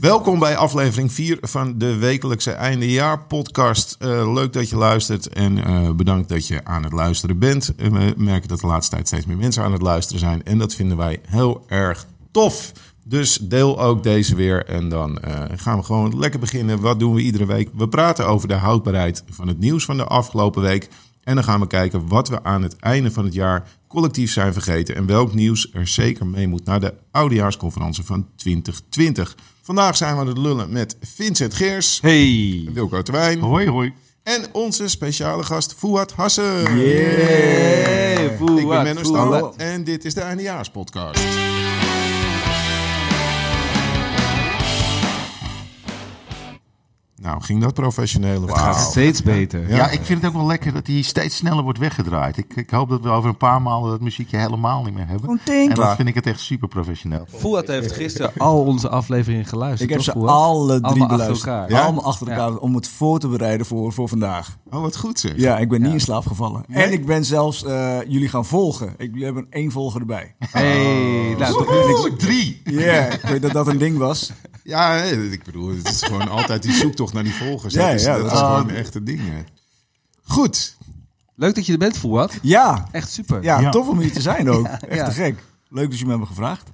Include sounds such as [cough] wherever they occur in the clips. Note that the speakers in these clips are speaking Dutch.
Welkom bij aflevering 4 van de wekelijkse eindejaar podcast. Uh, leuk dat je luistert en uh, bedankt dat je aan het luisteren bent. We merken dat de laatste tijd steeds meer mensen aan het luisteren zijn en dat vinden wij heel erg tof. Dus deel ook deze weer en dan gaan we gewoon lekker beginnen. Wat doen we iedere week? We praten over de houdbaarheid van het nieuws van de afgelopen week. En dan gaan we kijken wat we aan het einde van het jaar collectief zijn vergeten en welk nieuws er zeker mee moet naar de oudejaarsconferentie van 2020. Vandaag zijn we aan het lullen met Vincent Geers. Hey. Wilco Terwijn. Hoi, hoi. En onze speciale gast Fouad Hassen. Yeah, Fouad, Ik ben Menno Stam en dit is de eindejaarspodcast. Nou, ging dat professioneel? Het gaat steeds beter. Ja. ja. ik vind het ook wel lekker dat hij steeds sneller wordt weggedraaid. Ik, ik hoop dat we over een paar maanden dat muziekje helemaal niet meer hebben. En dan vind ik het echt super professioneel. Fouad heeft gisteren al onze afleveringen geluisterd. Ik heb ze alle drie beluisterd. Achter elkaar. Allemaal achter elkaar om het voor te bereiden voor, voor vandaag. Oh, wat goed zeg. Ja, ik ben niet in slaap gevallen. En ik ben zelfs uh, jullie gaan volgen. Ik, jullie hebben één volger erbij. Hey, nou, Woehoe, drie. Ja, yeah, ik weet dat dat een ding was. Ja, ik bedoel, het is gewoon altijd die zoektocht naar die volgers. Ja, dat is, ja, dat is gewoon uh, echte dingen. Goed. Leuk dat je er bent, Fouad. Ja. Echt super. Ja, ja, tof om hier te zijn ook. [laughs] Echt te gek. Leuk dat je me hebben gevraagd.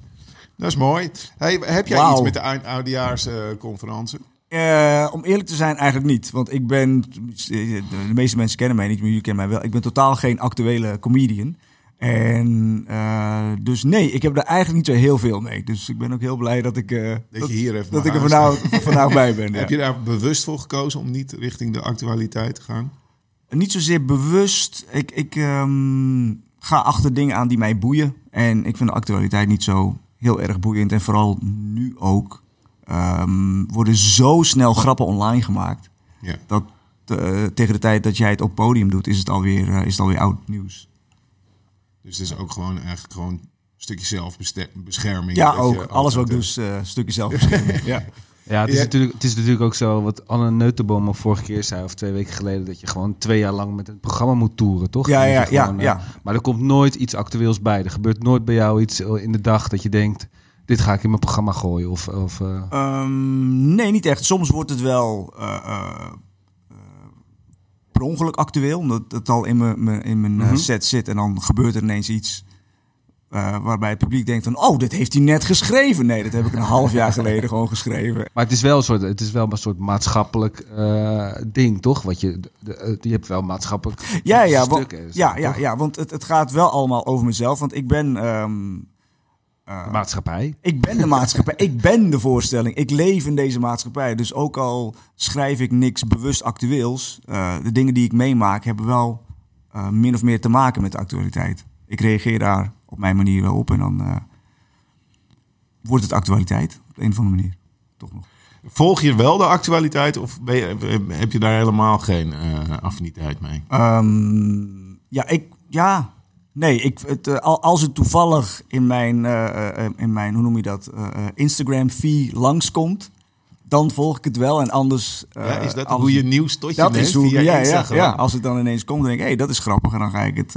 Dat is mooi. Hey, heb jij wow. iets met de oudejaarsconferentie? Uh, om eerlijk te zijn, eigenlijk niet. Want ik ben, de meeste mensen kennen mij niet, maar jullie kennen mij wel. Ik ben totaal geen actuele comedian. En uh, dus nee, ik heb er eigenlijk niet zo heel veel mee. Dus ik ben ook heel blij dat ik, uh, dat, je hier even dat ik er vandaag, vandaag bij ben. [laughs] Heb je daar bewust voor gekozen om niet richting de actualiteit te gaan? Niet zozeer bewust. Ik, ik um, ga achter dingen aan die mij boeien. En ik vind de actualiteit niet zo heel erg boeiend. En vooral nu ook um, worden zo snel grappen online gemaakt. Ja. Dat uh, tegen de tijd dat jij het op podium doet, is het alweer, is het alweer oud nieuws. Dus het is ook gewoon eigenlijk gewoon een stukje zelfbescherming. Ja, ook. Alles wat ik doe is uh, een stukje zelfbescherming. [laughs] ja. Ja, het is, Natuurlijk, het is natuurlijk ook zo, wat Anne Neutenboom vorige keer zei, of twee weken geleden, dat je gewoon twee jaar lang met het programma moet toeren, toch? Ja, ja, gewoon, ja, ja. Uh, maar er komt nooit iets actueels bij. Er gebeurt nooit bij jou iets in de dag dat je denkt, dit ga ik in mijn programma gooien. Of, of, uh... um, nee, niet echt. Soms wordt het wel per ongeluk actueel, omdat het al in mijn, in mijn mm -hmm. set zit. En dan gebeurt er ineens iets uh, waarbij het publiek denkt van... oh, dit heeft hij net geschreven. Nee, dat heb ik een [laughs] half jaar geleden gewoon geschreven. Maar het is wel een soort, het is wel een soort maatschappelijk uh, ding, toch? Wat je, de, je hebt wel maatschappelijk ja, ja, stukken. Want, ja, ja, ja, want het, het gaat wel allemaal over mezelf. Want ik ben... Um, uh, de maatschappij. Ik ben de maatschappij. ik ben de voorstelling. Ik leef in deze maatschappij. Dus ook al schrijf ik niks bewust actueels, uh, de dingen die ik meemaak hebben wel uh, min of meer te maken met de actualiteit. Ik reageer daar op mijn manier wel op en dan uh, wordt het actualiteit op een of andere manier. Toch nog. Volg je wel de actualiteit of je, heb je daar helemaal geen affiniteit mee? Um, ja, ik, ja, Nee, ik, het, uh, als het toevallig in mijn, uh, uh, in mijn hoe noem je dat, Instagram-feed langskomt, dan volg ik het wel. En anders... ja, is dat hoe je nieuws tot je dat neemt is hoe, via ja, Instagram? Ja, ja, als het dan ineens komt, dan denk ik, hé, hey, dat is grappig. En dan ga ik het...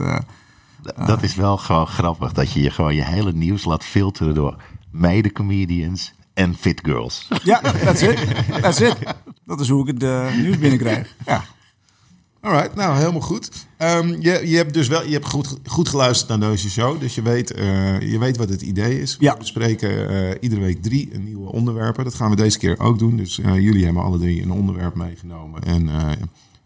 dat is wel gewoon grappig, dat je je gewoon je hele nieuws laat filteren door mede-comedians en fit girls. Ja, that's it. That's it. Dat is hoe ik het nieuws binnenkrijg. Ja. Alright, nou helemaal goed. Um, je, je hebt dus wel, je hebt goed, goed geluisterd naar deze show, dus je weet, uh, je weet wat het idee is. Ja. We bespreken uh, iedere week drie nieuwe onderwerpen. Dat gaan we deze keer ook doen. Dus uh, jullie hebben alle drie een onderwerp meegenomen en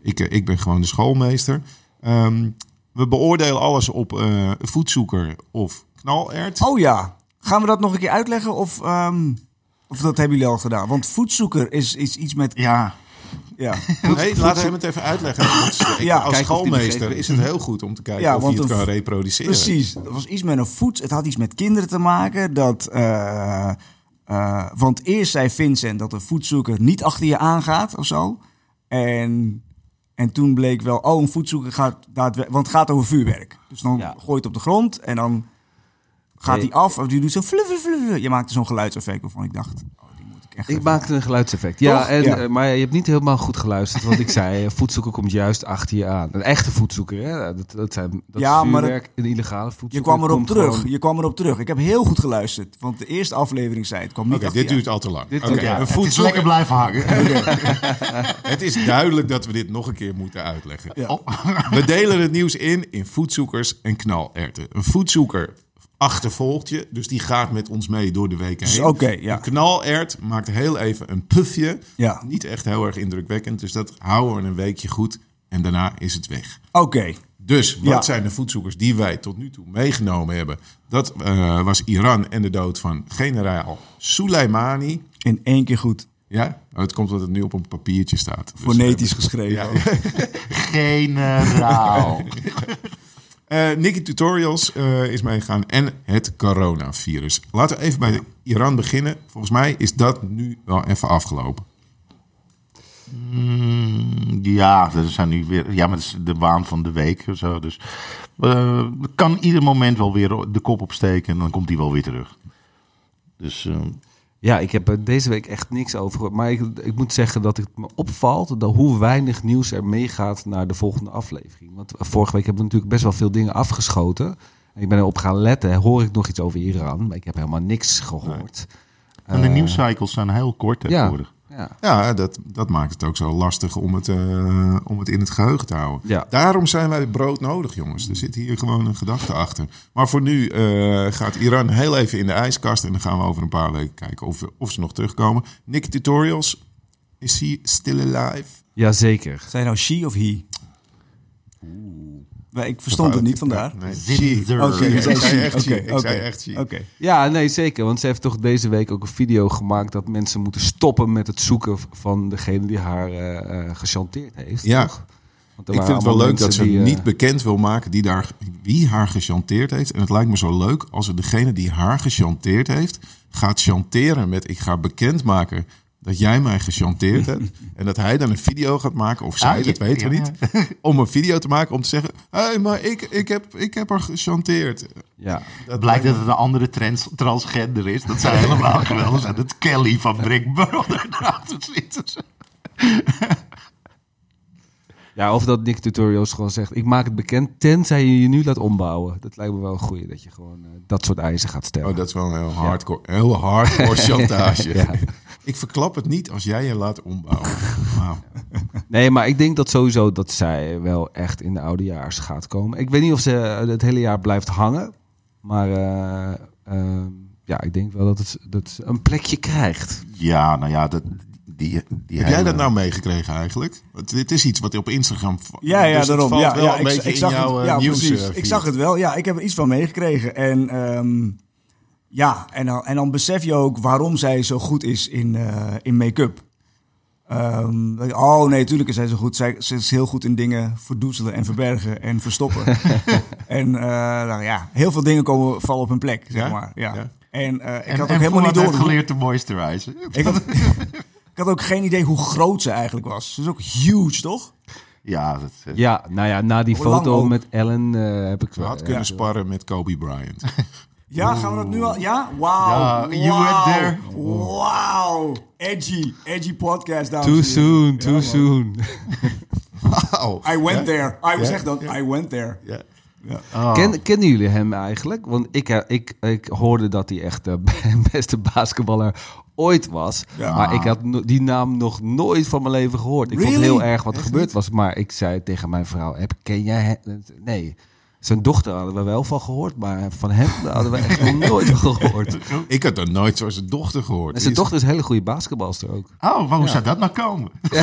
ik, ik ben gewoon de schoolmeester. Um, we beoordelen alles op voedzoeker of knalert. Oh ja, gaan we dat nog een keer uitleggen of, um, of dat hebben jullie al gedaan? Want voedzoeker is, is iets met... Ja. Ja. [laughs] Nee, laat hem het even uitleggen. [laughs] Ik, ja, als schoolmeester is het [laughs] heel goed om te kijken ja, of je het kan reproduceren. Precies. Dat was iets met een voet. Het had iets met kinderen te maken. Dat, uh, uh, want eerst zei Vincent dat een voetzoeker niet achter je aangaat of zo. En, en toen bleek wel, oh, een voetzoeker gaat daadwerkelijk... Want het gaat over vuurwerk. Dus dan ja. gooi je het op de grond en dan gaat hij af. Of die doet zo... Fluff, fluff, fluff. Je maakt zo'n geluidseffect waarvan ik dacht... echt Ik maakte een geluidseffect. Ja, Toch? en, Ja. eh, maar je hebt niet helemaal goed geluisterd. Want ik zei, eh, voetzoeker komt juist achter je aan. Een echte voetzoeker, hè? Dat, dat zijn dat Ja, is maar vuurwerk. Een illegale voetzoeker Je kwam erop terug. gewoon- Je kwam erop terug. Ik heb heel goed geluisterd. Want de eerste aflevering zei het. kwam niet Oké, achter dit je duurt al te lang. Dit Oké, duurt- ja, een Het is lekker blijven hangen. [laughs] Het is duidelijk dat we dit nog een keer moeten uitleggen. Ja. Oh. [laughs] We delen het nieuws in in voetzoekers en knalerten. Een voetzoeker achtervolgt je, dus die gaat met ons mee door de weken Dus heen. oké, ja. Een knalert maakt heel even een pufje. Ja. Niet echt heel erg indrukwekkend, dus dat houden we een weekje goed en daarna is het weg. Oké. Dus wat Ja. zijn de voetzoekers die wij tot nu toe meegenomen hebben? Dat eh, was Iran en de dood van generaal Soleimani. In één keer goed. Ja, Oh, het komt omdat het nu op een papiertje staat. Dus, Fonetisch eh, geschreven. Ja. [laughs] Generaal. [laughs] Eh, Nicky Tutorials eh, is meegegaan en het coronavirus. Laten we even bij Iran beginnen. Volgens mij is dat nu wel even afgelopen. Mm, ja, er zijn nu weer. Ja, maar het is de waan van de week zo. Dus eh, kan ieder moment wel weer de kop opsteken en dan komt hij wel weer terug. Dus eh, Ja, ik heb er deze week echt niks over gehoord. Maar ik, ik moet zeggen dat het me opvalt dat hoe weinig nieuws er meegaat naar de volgende aflevering. Want vorige week hebben we natuurlijk best wel veel dingen afgeschoten. En ik ben erop gaan letten. Hoor ik nog iets over Iran? Maar ik heb helemaal niks gehoord. en de Eh, nieuwscycles zijn heel kort tegenwoordig. ja. Ja, dat, dat maakt het ook zo lastig om het, eh, om het in het geheugen te houden. Ja. Daarom zijn wij brood nodig, jongens. Er zit hier gewoon een gedachte achter. Maar voor nu eh, gaat Iran heel even in de ijskast. En dan gaan we over een paar weken kijken of, of ze nog terugkomen. Nick Tutorials, is he still alive? Jazeker. Zijn nou she of he? Nee, ik verstond het niet vandaar. Nee. Oké, ik je zei echt Ik oké, zei echt. Oké. Ja, nee, zeker. Want ze heeft toch deze week ook een video gemaakt dat mensen moeten stoppen met het zoeken van degene die haar eh eh gechanteerd heeft. Ja. toch? Want er Ik vind het wel leuk dat ze die, eh, niet bekend wil maken die daar, wie haar gechanteerd heeft. En het lijkt me zo leuk als het degene die haar gechanteerd heeft... gaat chanteren met ik ga bekendmaken dat jij mij gechanteerd hebt. [laughs] En dat hij dan een video gaat maken, of zij, Ah, ja, dat weten we ja, niet. [laughs] Om een video te maken om te zeggen... hé, hey, maar ik, ik, heb, ik heb haar gechanteerd. Ja. Het blijkt dat het een andere trans transgender is. Dat zou helemaal [laughs] geweldig zijn. Dat Kelly van Brick Brother erachter zit. Ja, of dat Nick Tutorials gewoon zegt, ik maak het bekend tenzij je je nu laat ombouwen. Dat lijkt me wel een goeie, dat je gewoon eh, dat soort eisen gaat stellen. Oh, dat is wel een heel hardcore, heel hardcore [laughs] chantage. Ja. Ik verklap het niet als jij je laat ombouwen. [laughs] Nee, maar ik denk dat sowieso dat zij wel echt in de oudejaars gaat komen. Ik weet niet of ze eh, het hele jaar blijft hangen. Maar eh, eh, ja, ik denk wel dat het, dat een plekje krijgt. Ja, nou ja, dat, die, die Heb jij dat nou meegekregen eigenlijk? Want dit is iets wat op Instagram... Ja, ja, dus het daarom. valt Ja, wel ja, een ik, beetje ik in zag jouw het. Ja, nieuws. precies. ik zag het wel. Ja, ik heb er iets van meegekregen. En ehm, ja, en dan, en dan besef je ook waarom zij zo goed is in, eh, in make-up. Ehm, oh nee, tuurlijk is zij zo goed. Zij, ze is heel goed in dingen verdoezelen en verbergen en verstoppen. [laughs] en eh, nou ja, heel veel dingen komen, vallen op hun plek, zeg Ja? maar. Ja. Ja. En eh, ik En, had en ook helemaal niet door. geleerd te moisturizen. Ik had, [laughs] ik had ook geen idee hoe groot ze eigenlijk was. Ze is ook huge, toch? Ja, dat, eh, Ja, nou ja, na die Hoe lang foto ook? met Ellen eh, heb ik Ze wel... had kunnen ja. sparren met Kobe Bryant. [laughs] Ja, gaan we dat nu al? Ja? Wauw. Ja, you Wauw. went there. Wauw. Edgy. Edgy podcast, dames Too en heren. soon, too man. soon. Wauw. I went there. I was Ja? echt dan, I went there. Ja. oh. Ken, kennen jullie hem eigenlijk? Want ik, eh, ik, ik hoorde dat hij echt de [laughs] beste basketballer ooit was. Maar ik had die naam nog nooit van mijn leven gehoord. Ik vond heel erg wat er gebeurd was. Maar ik zei tegen mijn vrouw, heb, ken jij... Hem? Nee, zijn dochter hadden we wel van gehoord, maar van hem hadden we echt nog [laughs] nooit gehoord. Ik had er nooit van zijn dochter gehoord. En zijn dochter is een hele goede basketbalster ook. Oh, waarom zou dat nou komen? [laughs]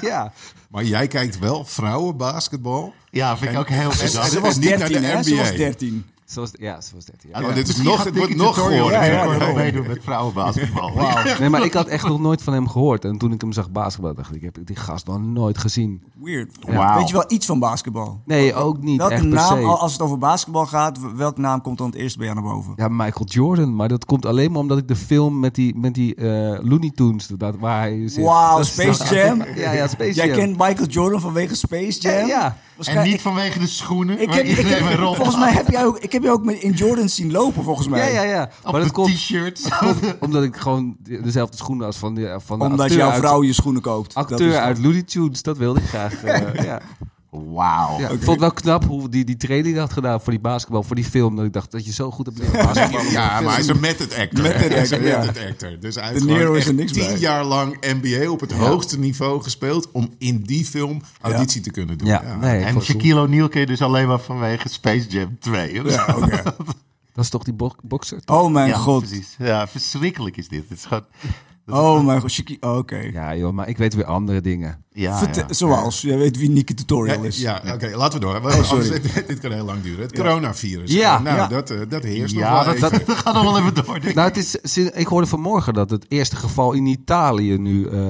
Ja. Maar jij kijkt wel vrouwenbasketbal. Ja, vind ik ook heel... interessant. ze was niet 13. Ze was 13. Zo ja, zo is dit. Ja. Dit is nog, het wordt nog gehoord. Meedoen met vrouwenbasketbal. [laughs] Nee, maar ik had echt nog nooit van hem gehoord. En toen ik hem zag basketbal, dacht ik, ik heb die gast nog nooit gezien. Weird. Weet je wel iets van basketbal? Nee, ook niet. Echt naam, als het over basketbal gaat, welke naam komt dan het eerst bij jou naar boven? Ja, Michael Jordan. Maar dat komt alleen maar omdat ik de film met die, met die eh, Looney Tunes, dat, waar hij zit. Wow, Space [laughs] Jam? ja, ja, Space Jam. Jij kent Michael Jordan vanwege Space Jam? Ja. En niet vanwege de schoenen? Ik heb, ik heb, volgens mij heb jij ook heb je ook met in Jordans zien lopen, volgens mij. Ja, ja, ja. Op Maar dat komt, t-shirt. [laughs] komt omdat ik gewoon de- dezelfde schoenen als van, de, van de Omdat acteur jouw uit- vrouw je schoenen koopt. Dat Acteur is- uit Looney Tunes, dat wilde ik graag. eh, [laughs] ja. Wauw. Ja, Ik vond het wel knap hoe die, die training had gedaan voor die basketbal, voor die film. Dat ik dacht dat je zo goed hebt leren basketballen. Ja, maar hij is een method actor. Method een actor, ja. method actor. Dus hij De heeft Nero er tien bij. jaar lang NBA op het hoogste niveau gespeeld... om in die film auditie te kunnen doen. Ja, nee, En Shaquille O'Neal ken je dus alleen maar vanwege Space Jam 2. Ja, oké. dat is toch die bo bokser? Oh mijn Ja, god. precies. Ja, verschrikkelijk is dit. Het is gewoon... Oh mijn god. Shiki- oh, Oké. Ja joh, maar ik weet weer andere dingen. Ja, Vertel- ja. Zoals, jij weet wie Nicky Tutorial is. ja oké, laten we door. Want Oh, sorry. anders- dit, dit kan heel lang duren. Het coronavirus. Ja, nou, ja. Dat, eh, dat heerst Ja, nog wel dat, even. dat, gaat nog wel even door. denk ik. Nou, het is, sinds- ik hoorde vanmorgen dat het eerste geval in Italië nu eh,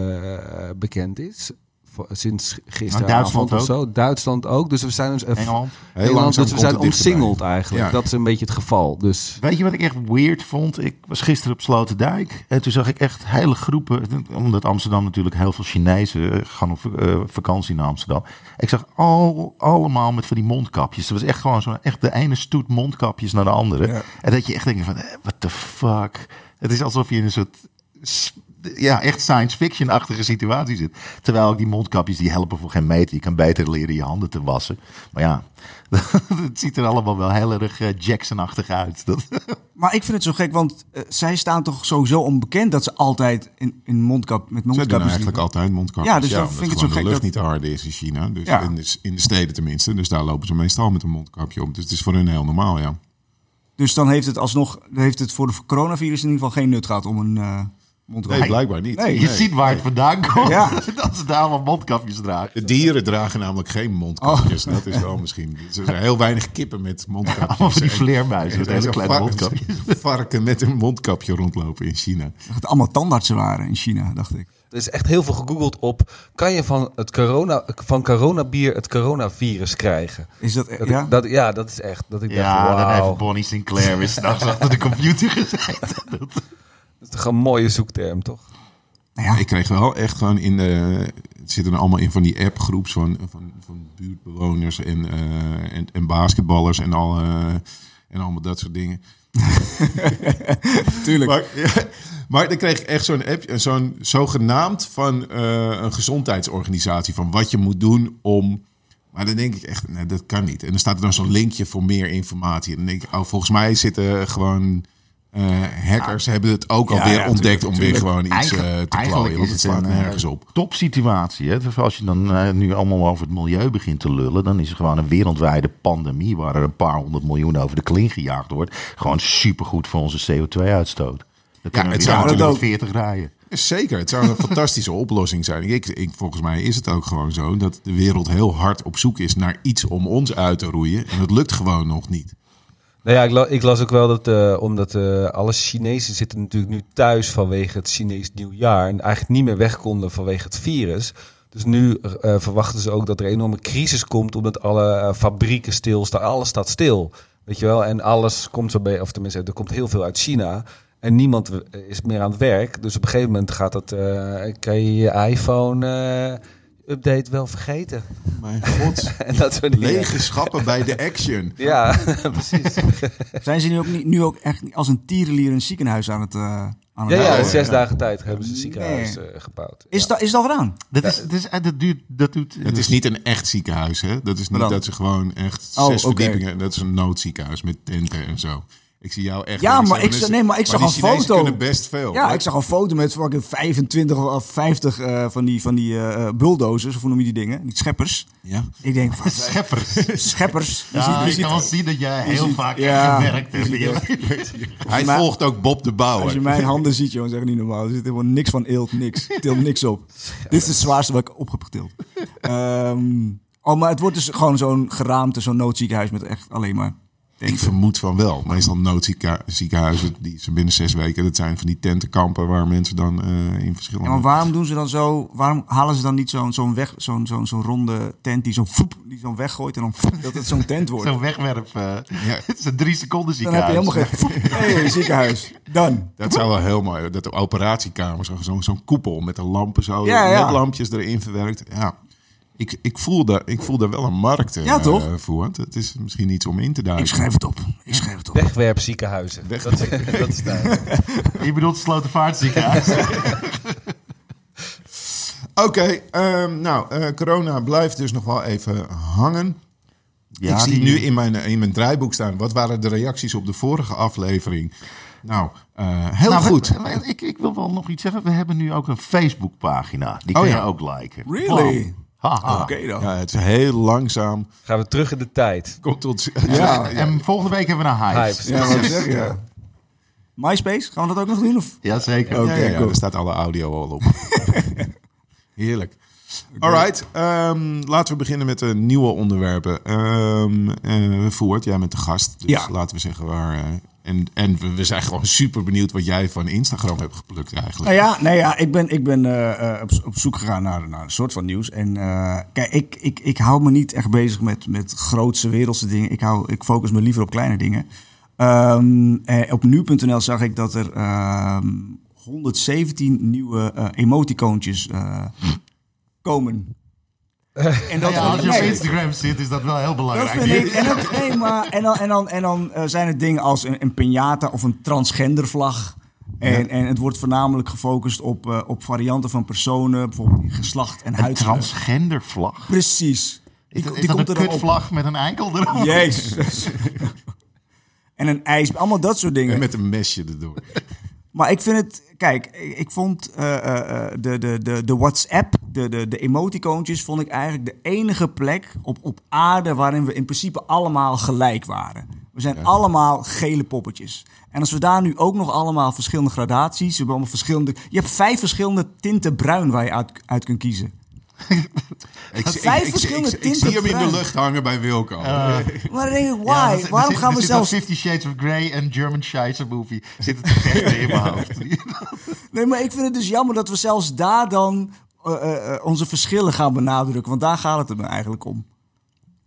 bekend is. Voor- Sinds gisteravond Duitsland of zo. Duitsland ook. Dus we zijn Engeland. Heel Engeland, dus we zijn omsingeld eigenlijk. Ja. Dat is een beetje het geval. Dus Weet je wat ik echt weird vond? Ik was gisteren op Sloterdijk en toen zag ik echt hele groepen, omdat Amsterdam natuurlijk heel veel Chinezen eh, gaan op eh, vakantie naar Amsterdam. Ik zag al, allemaal met van die mondkapjes. Het was echt gewoon zo, echt de ene stoet mondkapjes naar de andere. Ja. En dat je echt denkt van, eh, what the fuck? Het is alsof je in een soort, ja, echt science fiction-achtige situatie zit. Terwijl ook die mondkapjes, die helpen voor geen meter. Je kan beter leren je handen te wassen. Maar ja, [laughs] het ziet er allemaal wel heel erg eh, Jackson-achtig uit. [laughs] Dat, Maar ik vind het zo gek, want eh, zij staan toch sowieso onbekend dat ze altijd in, in mondkap, met Zij doen mondkapjes eigenlijk liepen. altijd mondkapjes. Ja, dus dan omdat vind ik het zo gek de lucht dat- niet te hard is in China. Dus Ja. in, de, in de steden tenminste. Dus daar lopen ze meestal met een mondkapje op. Dus het is voor hun heel normaal, ja. Dus dan heeft het alsnog, heeft het voor de coronavirus in ieder geval geen nut gehad om een eh Nee, blijkbaar niet. Nee. Je ziet waar het vandaan [laughs] komt. Ja. [laughs] Dat ze daar allemaal mondkapjes dragen. De dieren dragen namelijk geen mondkapjes. Oh. Dat is wel misschien. Er zijn heel weinig kippen met mondkapjes. Allemaal van die En- vleermuizen met hele kleine vark- mondkapjes. [laughs] varken met een mondkapje rondlopen in China. Dat het allemaal tandartsen waren in China, dacht ik. Er is echt heel veel gegoogeld op. Kan je van, het corona, van coronabier het coronavirus krijgen? Is dat, Dat ja? Ik, dat, ja, dat is echt. Dat ik Ja, dacht, dan heeft Bonnie Sinclair weer s'nachts achter de computer gezeten. Dat is toch een mooie zoekterm, toch? Nou ja, Ik kreeg wel echt gewoon in de. Het zitten er allemaal in van die appgroeps van, van, van buurtbewoners en, eh, en, en basketballers en, al, eh, en allemaal dat soort dingen. [laughs] tuurlijk. Maar, ja, [laughs] maar dan kreeg ik echt zo'n app, zo'n zogenaamd van eh, een gezondheidsorganisatie van wat je moet doen om. Maar dan denk ik echt, nee, dat kan niet. En dan staat er dan zo'n linkje voor meer informatie. En dan denk ik, oh, volgens mij zitten gewoon eh, hackers hebben het ook Ja, alweer ja, ontdekt tuurlijk, om weer gewoon iets Eigen- eh, te klooien. Want het het slaat eh, nergens op. Topsituatie. Hè? Dus als je dan nu allemaal over het milieu begint te lullen, dan is er gewoon een wereldwijde pandemie waar er een paar honderd miljoen over de kling gejaagd wordt. Gewoon supergoed voor onze CO2-uitstoot. Dan kunnen het we zou natuurlijk- 40 rijden. Zeker, het zou een [laughs] fantastische oplossing zijn. Ik, ik, volgens mij is het ook gewoon zo dat de wereld heel hard op zoek is naar iets om ons uit te roeien. En dat lukt gewoon nog niet. Nou ja, ik, ik las ook wel dat, eh, omdat eh, alle Chinezen zitten natuurlijk nu thuis vanwege het Chinees nieuwjaar. En eigenlijk niet meer weg konden vanwege het virus. Dus nu eh, verwachten ze ook dat er een enorme crisis komt, omdat alle fabrieken stilstaan. Alles staat stil. Weet je wel? En alles komt zo bij, of tenminste, er komt heel veel uit China. En niemand is meer aan het werk. Dus op een gegeven moment gaat eh, kan je je iPhone update wel vergeten. Mijn god, [laughs] en dat soort lege schappen bij de action. [laughs] Ja, [laughs] precies. Zijn ze nu ook, niet, nu ook echt als een tierenlier een ziekenhuis aan het, eh aan het Ja, ja, in zes dagen tijd hebben ze een ziekenhuis Nee. eh, gebouwd. Is, Ja. dat, is dat al gedaan? Dat, is, dat, is, eh, dat, duurt, dat doet... Het is niet een echt ziekenhuis, hè? Dat is niet dat ze gewoon echt Oh, zes verdiepingen. Dat is een noodziekenhuis met tenten en zo. Ik zie jou echt. Ja, maar ik Dus- zag- nee, maar ik zag die een Chinezen foto. kunnen best veel. Ja, ik zag een foto met fucking 25 of 50 eh, van die, van die eh, bulldozers, of hoe noem je die dingen? Die scheppers. Ja. Ik denk, wat, [laughs] Scheppers. scheppers. Je Ja, ziet- je ik ziet- kan wel zien dat jij heel ziet- vaak ja, gewerkt hebt. ziet-. [laughs] Hij Maar- volgt ook Bob de Bouwer. Als je mijn handen ziet, jongen, zeg niet normaal. Er zit helemaal niks van eelt, niks. Ik til niks op. [laughs] Dit is het zwaarste wat ik op heb getild. Ehm, oh, maar het wordt dus gewoon zo'n geraamte, zo'n noodziekenhuis met echt alleen maar... Ik vermoed van wel. Meestal noodziekenhuizen die ze binnen zes weken. Dat zijn van die tentenkampen waar mensen dan eh, in verschillende. Ja, maar waarom doen ze dan zo? Waarom halen ze dan niet zo'n zo'n weg, zo'n zo'n zo'n ronde tent die zo'n die zo'n weggooit en dan voep, dat het zo'n tent wordt? [laughs] Zo'n wegwerp. eh, Ja. [laughs] Het is een drie seconden Dan heb je ziekenhuis. helemaal geen voep. Hey, ziekenhuis. Dan. Dat zou wel heel mooi. Dat de operatiekamers, zo'n zo'n koepel met de lampen zo, Ja, ja. met lampjes erin verwerkt. Ja. Ik, ik, voel daar, ik voel daar wel een markt eh, Ja, toch? voor. Het is misschien iets om in te duiken. Ik schrijf het op. Ik schrijf het op. Wegwerpziekenhuizen. Weg- Dat, is- [laughs] dat is duidelijk. [laughs] Je bedoelt het Slotervaartziekenhuis? [laughs] Oké, ehm, nou, eh, corona blijft dus nog wel even hangen. Ja, ik zie die- nu in mijn, in mijn draaiboek staan. Wat waren de reacties op de vorige aflevering? Nou, eh, heel Nou, goed. we- ik, ik wil wel nog iets zeggen. We hebben nu ook een Facebookpagina. Die Oh, kun ja. je ook liken. Really? Haha. Oké dan. Ja, het is heel langzaam. Gaan we terug in de tijd. Komt tot... Ja. En volgende week hebben we een hype. Hypes. Ja, wat zeg je? MySpace, gaan we dat ook nog doen? Of? Jazeker. Ja, ja, ja, cool. daar staat alle audio al op. [laughs] Heerlijk. Alright, ehm, laten we beginnen met de nieuwe onderwerpen. Ehm eh, Voort, jij bent de gast. Dus Ja. laten we zeggen waar... en en we, we zijn gewoon super benieuwd wat jij van Instagram hebt geplukt eigenlijk. Nou ja, nee, ja ik ben, ik ben eh, eh, op, op zoek gegaan naar, naar een soort van nieuws. En eh, kijk, ik, ik, ik hou me niet echt bezig met, met grootse wereldse dingen. Ik, hou, ik focus me liever op kleine dingen. Ehm, eh, op nu.nl zag ik dat er ehm 117 nieuwe eh emoticoontjes eh, komen. En dat ja, als je op. Instagram zit, is dat wel heel Dat belangrijk. vind ik. En, dat, nee, maar, en dan, en dan, en dan eh, zijn het dingen als een, een piñata of een transgendervlag. En, en het wordt voornamelijk gefocust op, eh, op varianten van personen, bijvoorbeeld geslacht en Een huidskleur. transgendervlag. Precies. Is, Die, die dat komt een er kutvlag met een eikel erop? Jezus. [laughs] en een ijs, allemaal dat soort dingen. En met een mesje erdoor. Maar ik vind het, kijk, ik, ik vond eh, eh, eh, de, de, de, de WhatsApp, de, de, de emoticoontjes, vond ik eigenlijk de enige plek op, op aarde waarin we in principe allemaal gelijk waren. We zijn allemaal gele poppetjes. En als we daar nu ook nog allemaal verschillende gradaties, we hebben allemaal verschillende, je hebt vijf verschillende tinten bruin waar je uit, uit kunt kiezen. [laughs] Ik, ik, Vijf ik, ik, verschillende ik, ik tinten zie hem in de lucht hangen bij Wilco. Maar dan denk ik, why? Ja, zit- Waarom zit- gaan we zit zelfs... Fifty Shades of Grey en German Scheisse movie zitten te vechten in mijn [laughs] hoofd. Nee, maar ik vind het dus jammer dat we zelfs daar dan eh, eh, eh, onze verschillen gaan benadrukken. Want daar gaat het er me eigenlijk om.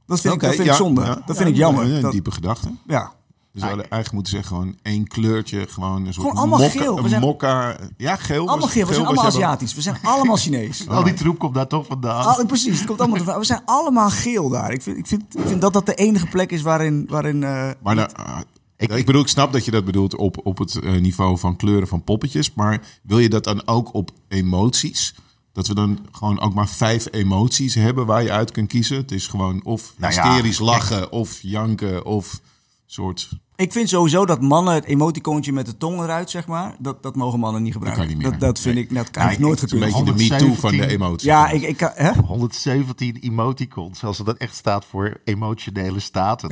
Dat vind, ik, dat vind ja, ik zonde. ja. dat vind ik jammer. Een diepe gedachte. ja. We hadden eigenlijk moeten zeggen gewoon één kleurtje. Gewoon een soort Gewoon allemaal mokka, geel. We Een zijn- mokka. Ja, geel. Allemaal geel. We zijn allemaal Aziatisch. We zijn allemaal Chinees. [laughs] Al die troep komt daar toch vandaan. Al- precies, het komt allemaal. We zijn allemaal geel daar. Ik vind, ik vind, ik vind dat dat de enige plek is waarin. waarin eh, Maar dan, ah, ik, bedoel, ik snap dat je dat bedoelt op, op het eh, niveau van kleuren van poppetjes. Maar wil je dat dan ook op emoties? Dat we dan gewoon ook maar vijf emoties hebben waar je uit kunt kiezen. Het is gewoon of Nou ja, hysterisch lachen, of janken, of soort... ik vind sowieso dat mannen het emoticoontje met de tong eruit, zeg maar. Dat, dat mogen mannen niet gebruiken. kan niet meer. Dat, dat vind Nee. ik. Dat kan ik nooit het is een gekund. beetje de 117. me-too van de emoties. Ja, ik, ik kan. Hè? 117 emoticons, als dat echt staat voor emotionele staten.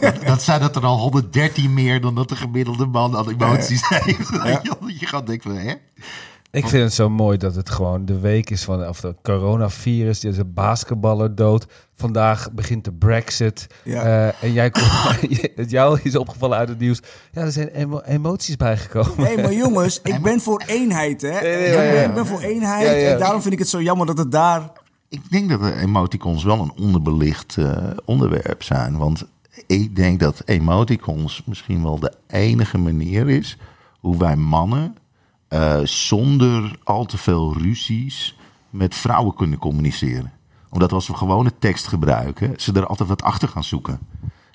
dat, dat zijn dat er al 113 meer dan dat de gemiddelde man aan emoties heeft. Dat [laughs] je gaat denken van, hè? Ik vind het zo mooi dat het gewoon de week is van of de coronavirus. Er is een basketballer dood. Vandaag begint de Brexit. Ja. Eh, en jij komt, [laughs] het jou is opgevallen uit het nieuws. Ja, er zijn emo- emoties bijgekomen. Nee, maar jongens, ik ben voor eenheid, hè? nee, ik, ja, ben, ja. ik ben voor eenheid. Ja, ja. En daarom vind ik het zo jammer dat het daar. Ik denk dat de emoticons wel een onderbelicht eh, onderwerp zijn. Want ik denk dat emoticons misschien wel de enige manier is hoe wij mannen eh, zonder al te veel ruzies met vrouwen kunnen communiceren. Omdat als we gewone tekst gebruiken, ze er altijd wat achter gaan zoeken.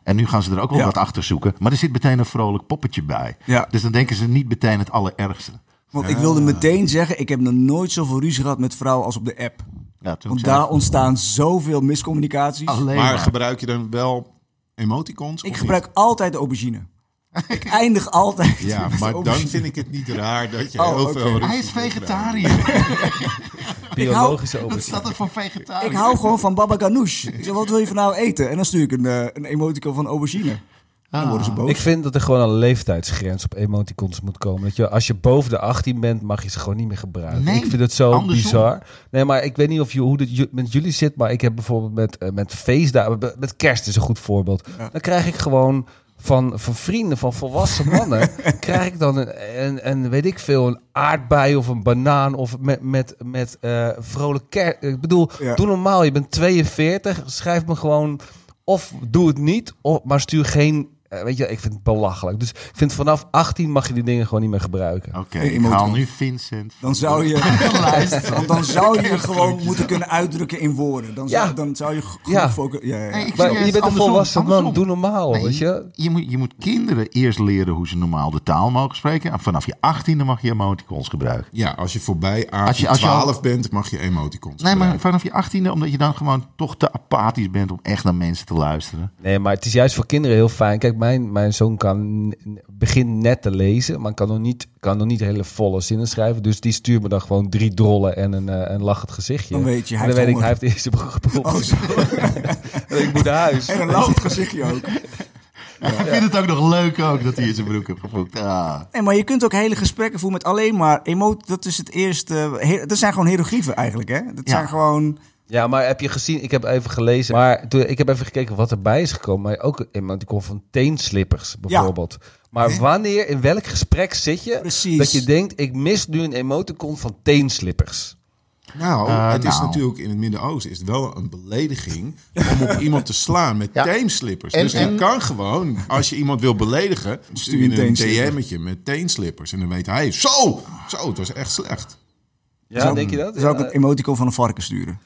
En nu gaan ze er ook wel Ja. wat achter zoeken. Maar er zit meteen een vrolijk poppetje bij. Ja. Dus dan denken ze niet meteen het allerergste. Want ik wilde meteen zeggen, ik heb nog nooit zoveel ruzie gehad met vrouwen als op de app. Ja, toen Want daar ontstaan zoveel miscommunicaties. alleen Maar maar. gebruik je dan wel emoticons? ik gebruik altijd de aubergine. [laughs] ik eindig altijd. Ja, maar dan vind ik het niet raar dat je Oh, heel veel... Hij is vegetariër. [laughs] Biologische Dat overzien. staat er voor vegetariër. Ik hou gewoon van baba ganoush. Ik zeg, wat wil je van nou eten? En dan stuur ik een, eh, een emoticon van aubergine. Dan worden ze boos. Ik vind dat er gewoon een leeftijdsgrens op emoticons moet komen. Dat je, als je boven de 18 bent, mag je ze gewoon niet meer gebruiken. Nee, ik vind het zo andersom. bizar. Nee, maar ik weet niet of je, hoe het met jullie zit. Maar ik heb bijvoorbeeld met, eh, met feestdagen, met- met kerst is een goed voorbeeld. Dan krijg ik gewoon van, van vrienden, van volwassen mannen, [laughs] krijg ik dan een, een, een, weet ik veel, een aardbei of een banaan of met, met, met eh vrolijk. Ik bedoel, Ja. doe normaal. Je bent 42, schrijf me gewoon of doe het niet, of, maar stuur geen weet je, ik vind het belachelijk. Dus ik vind vanaf 18 mag je die dingen gewoon niet meer gebruiken. Oké, ik haal nu Vincent. Dan zou je, [laughs] dan, [laughs] dan zou je gewoon moeten kunnen uitdrukken in woorden. Dan zou, Ja. dan zou je goed Ja. focussen. Ja, ja, ja. Nee, ik Maar zie je het bent een andersom, volwassen man, andersom. doe normaal, Nee, weet je. Je moet, je moet kinderen eerst leren hoe ze normaal de taal mogen spreken. En vanaf je achttiende mag je emoticons gebruiken. Ja, als je voorbij A Als je- als je 12 bent, mag je emoticons Nee, maar vanaf je achttiende, omdat je dan gewoon toch te apathisch bent om echt naar mensen te luisteren. Nee, maar het is juist voor kinderen heel fijn. Kijk, mijn, mijn zoon kan begint net te lezen, maar kan nog niet, kan nog niet hele volle zinnen schrijven. Dus die stuurt me dan gewoon drie drollen en een, eh, een lachend gezichtje. Dan weet je, hij en dan heeft weet ik, hij heeft eerst [laughs] begonnen. [laughs] ik moet naar huis. En een lauwend gezichtje ook. Ik vind het ook nog leuk ook dat hij in zijn broek heeft gevoegd. Ah. Nee, maar je kunt ook hele gesprekken voeren met alleen maar emotie. Dat is het eerste. he- Dat zijn gewoon hieroglyphen eigenlijk, hè? Dat Ja. zijn gewoon. Ja, maar heb je gezien? Ik heb even gelezen. Maar toen, ik heb even gekeken wat erbij is gekomen. Maar ook een emoticon van teenslippers bijvoorbeeld. Maar wanneer, in welk gesprek zit je Precies. dat je denkt, ik mis nu een emoticon van teenslippers? Nou, Eh, het is nou. natuurlijk in het Midden-Oosten is het wel een belediging om op iemand te slaan met Ja. teenslippers. En- dus je kan gewoon, als je iemand wil beledigen, stuur je een teenslipper. DM'tje met teenslippers. En dan weet hij, zo, zo, het was echt slecht. Ja, Zou- denk je dat? Zou ik een emoticon van een varken sturen?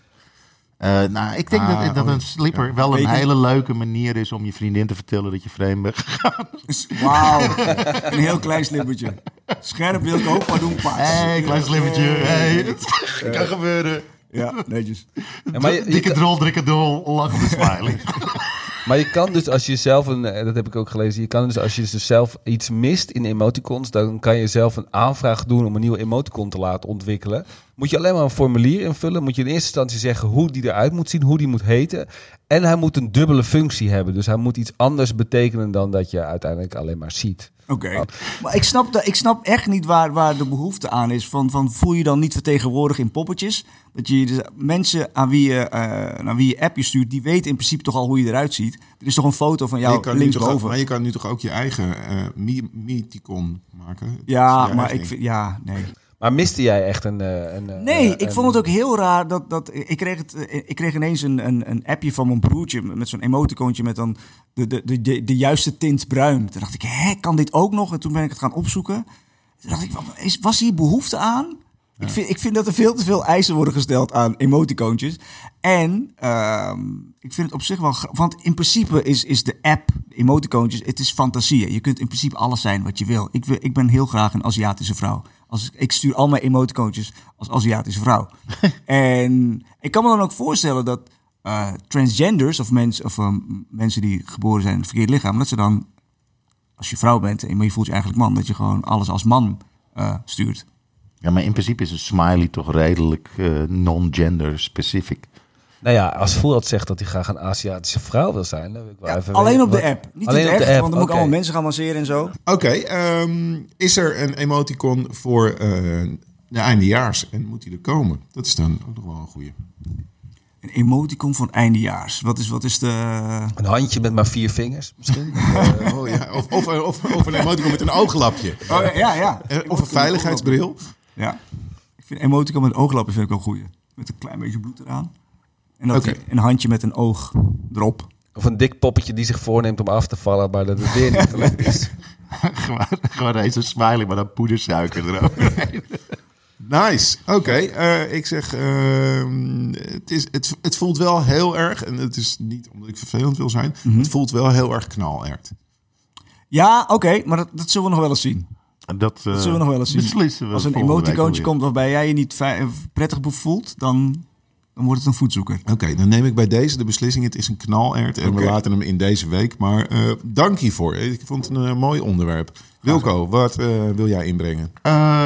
Eh, nou, ik denk Ah, dat, dat oh, een slipper wel een Weet je- hele leuke manier is om je vriendin te vertellen dat je vreemd bent. Dus, Wauw, een heel klein slippertje. Scherp wil ik ook, maar doen pas. Hé, hey, klein slippertje. Hey, het [laughs] kan gebeuren. Ja, netjes. Ja, maar, je, je Dikke drol, dikke drol, lachende smiley. [laughs] maar je kan dus als je zelf een, eh, dat heb ik ook gelezen, je kan dus als je dus zelf iets mist in emoticons, dan kan je zelf een aanvraag doen om een nieuwe emoticon te laten ontwikkelen. Moet je alleen maar een formulier invullen, moet je in eerste instantie zeggen hoe die eruit moet zien, hoe die moet heten. En hij moet een dubbele functie hebben, dus hij moet iets anders betekenen dan dat je uiteindelijk alleen maar ziet. Oké. Maar ik snap, dat, ik snap echt niet waar, waar de behoefte aan is. Van, van voel je dan niet vertegenwoordigd in poppetjes? Dat je dus mensen aan wie je, eh naar wie je appje stuurt, die weten in principe toch al hoe je eruit ziet. Er is toch een foto van jou linksboven? maar je kan nu toch ook je eigen eh mi- mythicon maken? Ja, maar ik vind, ja, nee. Maar miste jij echt een... eh, een eh, Nee, ik vond het ook heel raar dat, dat ik, kreeg het, ik kreeg ineens een, een, een appje van mijn broertje met zo'n emoticoontje met dan de, de, de, de, de juiste tint bruin. Toen dacht ik, hè, kan dit ook nog? En toen ben ik het gaan opzoeken. Toen dacht ik, was hier behoefte aan? Ik, vind, ik vind dat er veel te veel eisen worden gesteld aan emoticoontjes. En ehm, ik vind het op zich wel... Want in principe is, is de app, emoticoontjes, het is fantasie. Je kunt in principe alles zijn wat je wil. Ik, wil, ik ben heel graag een Aziatische vrouw. Als, ik stuur al mijn emoticoontjes als Aziatische vrouw. [laughs] en ik kan me dan ook voorstellen dat eh, transgenders of, mens, of ehm, mensen die geboren zijn in het verkeerde lichaam... dat ze dan, als je vrouw bent en maar je voelt je eigenlijk man... dat je gewoon alles als man eh, stuurt. Ja, maar in principe is een smiley toch redelijk eh, non-gender specific. Nou ja, als Voelt zegt dat hij graag een Aziatische vrouw wil zijn... Dan wil ik wel Ja, even alleen weten op de app. Niet Alleen in op het de echt, app, want dan moet ik allemaal mensen gaan masseren en zo. Oké, ehm, is er een emoticon voor eh, de eindejaars en moet die er komen? Dat is dan ook nog wel een goeie. Een emoticon van eindejaars. Wat is, wat is de... Een handje met maar vier vingers, misschien. Eh, [laughs] oh, ja. of, of, of, of een emoticon met een ooglapje. Oh, ja, ja. Eh, Of een veiligheidsbril. Ja. Ik vind emoticon met een ooglappen vind ik wel goeie. Met een klein beetje bloed eraan. En dat Oké. die- een handje met een oog erop. Of een dik poppetje die zich voorneemt om af te vallen, maar dat het weer niet [laughs] gelukt is. gewoon, gewoon eens een smiley, maar dan poedersuiker erover. [laughs] Nice. Oké, eh, ik zeg, ehm, het, is, het, het voelt wel heel erg, en het is niet omdat ik vervelend wil zijn, het voelt wel heel erg knalert. Ja, oké, maar dat, dat zullen we nog wel eens zien. Dat, eh, Dat zullen we nog wel eens zien. Beslissen we Als een emoticoontje komt waarbij jij je niet fi- prettig voelt, dan, dan wordt het een voetzoeker. Oké, dan neem ik bij deze de beslissing. Het is een knalert en we laten hem in deze week. Maar eh, dank hiervoor. Ik vond het een eh, mooi onderwerp. Wilco, wat eh, wil jij inbrengen?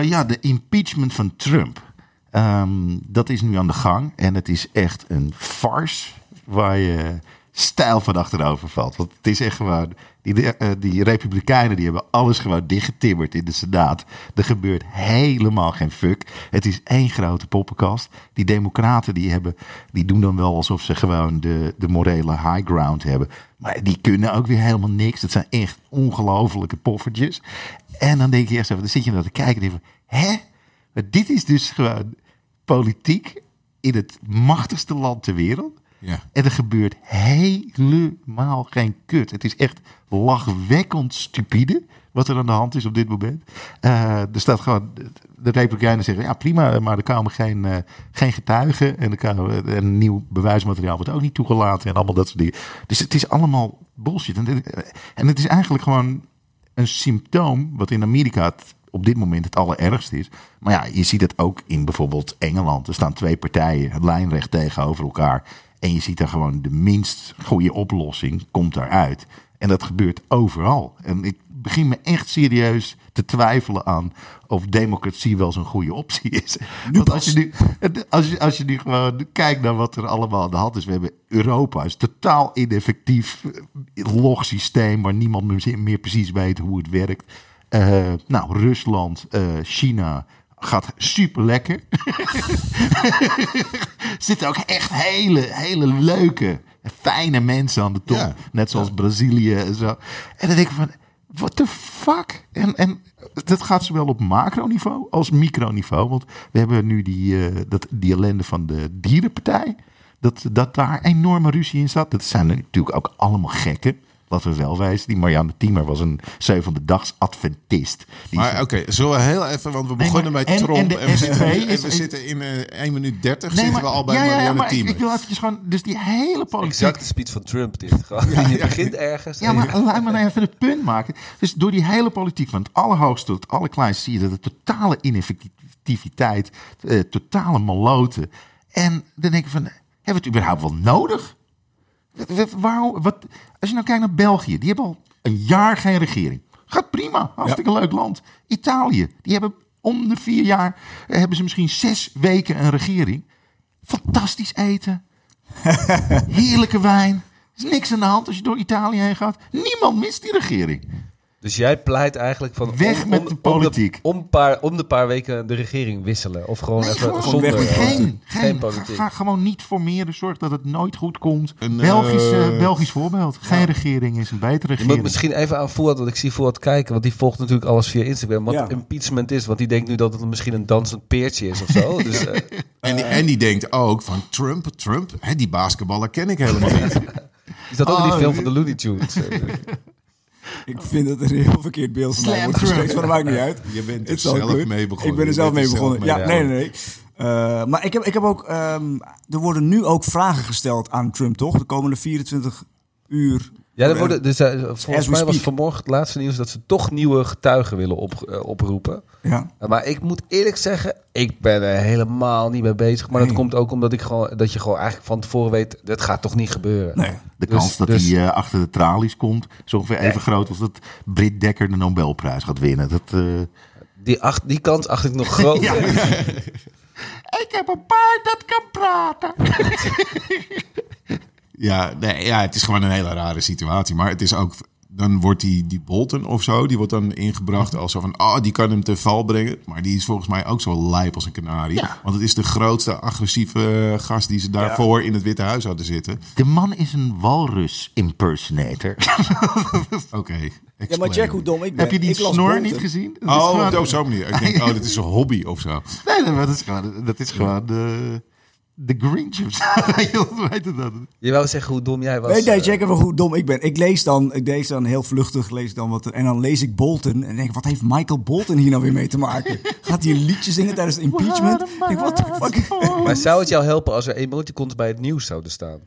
Ja, de impeachment van Trump. Ehm, dat is nu aan de gang. En het is echt een farce waar je stijl van achterover valt. Want het is echt gewoon... Die, eh, die republikeinen die hebben alles gewoon dichtgetimmerd in de Senaat. Er gebeurt helemaal geen fuck. Het is één grote poppenkast. Die democraten die, hebben, die doen dan wel alsof ze gewoon de, de morele high ground hebben. Maar die kunnen ook weer helemaal niks. Het zijn echt ongelofelijke poffertjes. En dan denk je echt zo, dan zit je naar te kijken en denk je hè? Maar dit is dus gewoon politiek in het machtigste land ter wereld. Ja. En er gebeurt helemaal geen kut. Het is echt lachwekkend stupide wat er aan de hand is op dit moment. Eh, er staat gewoon, de Republikeinen zeggen, ja prima, maar er komen geen, eh, geen getuigen. En, er komen, en nieuw bewijsmateriaal wordt ook niet toegelaten en allemaal dat soort dingen. Dus het is allemaal bullshit. En, en het is eigenlijk gewoon een symptoom wat in Amerika op dit moment het allerergste is. Maar ja, je ziet het ook in bijvoorbeeld Engeland. Er staan twee partijen lijnrecht tegenover elkaar. En je ziet daar gewoon de minst goede oplossing komt daaruit. En dat gebeurt overal. En ik begin me echt serieus te twijfelen aan of democratie wel zo'n goede optie is. Want als je, nu, als, je, als je nu gewoon kijkt naar wat er allemaal aan de hand is. We hebben Europa, is totaal ineffectief eh, logsysteem waar niemand meer, meer precies weet hoe het werkt. Eh, nou, Rusland, eh, China gaat super lekker. [laughs] Zitten ook echt hele, hele leuke, fijne mensen aan de top. Ja. Net zoals Brazilië en zo. En dan denk ik van, what the fuck? En, en dat gaat zowel op macroniveau als microniveau. Want we hebben nu die, eh, dat, die ellende van de dierenpartij. Dat, dat daar enorme ruzie in zat. Dat zijn natuurlijk ook allemaal gekken. Laten we wel wijzen. Die Marianne Tiemer was een zevende dags adventist. Die Maar oké, zullen we heel even, want we Nee, begonnen maar- bij en- Trump en en, de we, SP zitten, en is- we zitten in eh 1 minuut 30 Nee, zitten maar- we al bij ja, ja, ja, Marianne maar ik, ik wil eventjes gewoon... Dus die hele politiek... Exact de speech van Trump dit. Gewoon. je begint ergens. Ja, maar laat me nou even het punt maken. Dus door die hele politiek, van het allerhoogste tot het allerkleinste, zie je dat de totale ineffectiviteit, eh, totale maloten. En dan denk ik van, hebben we het überhaupt wel nodig? Waarom, wat, als je nou kijkt naar België, die hebben al een jaar geen regering. Gaat prima, hartstikke leuk land. Italië, die hebben om de vier jaar, eh, hebben ze misschien zes weken een regering. Fantastisch eten. [laughs] Heerlijke wijn. Er is niks aan de hand als je door Italië heen gaat. Niemand mist die regering. Dus jij pleit eigenlijk van... Weg met de politiek. Om, de, paar, om de paar weken de regering wisselen. Of gewoon Nee, even gewoon zonder... weg met Geen, geen geen, politiek. Ga gewoon niet formeren. Zorg dat het nooit goed komt. Een, Belgisch, eh, eh, Belgisch voorbeeld. Geen regering is een betere Je moet regering. misschien even aan Voort, want ik zie Voort kijken, want die volgt natuurlijk alles via Instagram. Wat Ja. impeachment is, want die denkt nu dat het misschien een dansend peertje is of zo. [laughs] Dus, eh, En die, en die denkt ook van Trump, Trump, hè, die basketballer ken ik helemaal niet. [laughs] is dat ook in die Oh, film van de Looney Tunes? [laughs] [laughs] Ik vind dat er een heel verkeerd beeld van mij wordt Trump. geschetst, maar dat maakt niet [laughs] uit. Je bent er zelf good. mee begonnen. Ik ben er zelf mee zelf begonnen. mee ja, nee, nee, nee. Eh, maar ik heb, ik heb ook... ehm, er worden nu ook vragen gesteld aan Trump, toch? De komende 24 uur. Ja, er worden, dus, eh, volgens mij was vanmorgen het laatste nieuws dat ze toch nieuwe getuigen willen op, eh, oproepen. Ja. Uh, Maar ik moet eerlijk zeggen, ik ben er helemaal niet mee bezig. Maar dat komt ook omdat ik gewoon, dat je gewoon eigenlijk van tevoren weet, dat gaat toch niet gebeuren. Nee. De Dus- kans dat dus- hij eh, achter de tralies komt, is ongeveer even groot als dat Britt Dekker de Nobelprijs gaat winnen. Dat, Die, acht, die kans acht ik nog [laughs] groot. Ja. [laughs] Ik heb een paard dat kan praten. [laughs] Ja, nee, ja, het is gewoon een hele rare situatie. Maar het is ook, dan wordt die, die Bolton of zo, die wordt dan ingebracht als zo van, oh, die kan hem te val brengen. Maar die is volgens mij ook zo lijp als een kanarie. Ja. Want het is de grootste agressieve eh, gast die ze daarvoor in het Witte Huis hadden zitten. De man is een walrus impersonator. [laughs] [laughs] Oké. Ja, maar check hoe dom ik ben. Heb je die Ik snor niet gezien? Dat Oh, op zo'n manier. Ik denk, oh, dit is een hobby of zo. Nee, dat is gewoon, dat is gewoon de, de Grinch of zo. Hoe heet het dan? Je wou zeggen hoe dom jij was. Nee, nee, eh, check even hoe dom ik ben. Ik lees dan, ik lees dan heel vluchtig, lees dan wat, en dan lees ik Bolton en denk, wat heeft Michael Bolton hier nou weer mee te maken? [laughs] Gaat hij een liedje zingen tijdens de impeachment? Ik denk, what the fuck? Maar zou het jou helpen als er emoticons bij het nieuws zouden staan?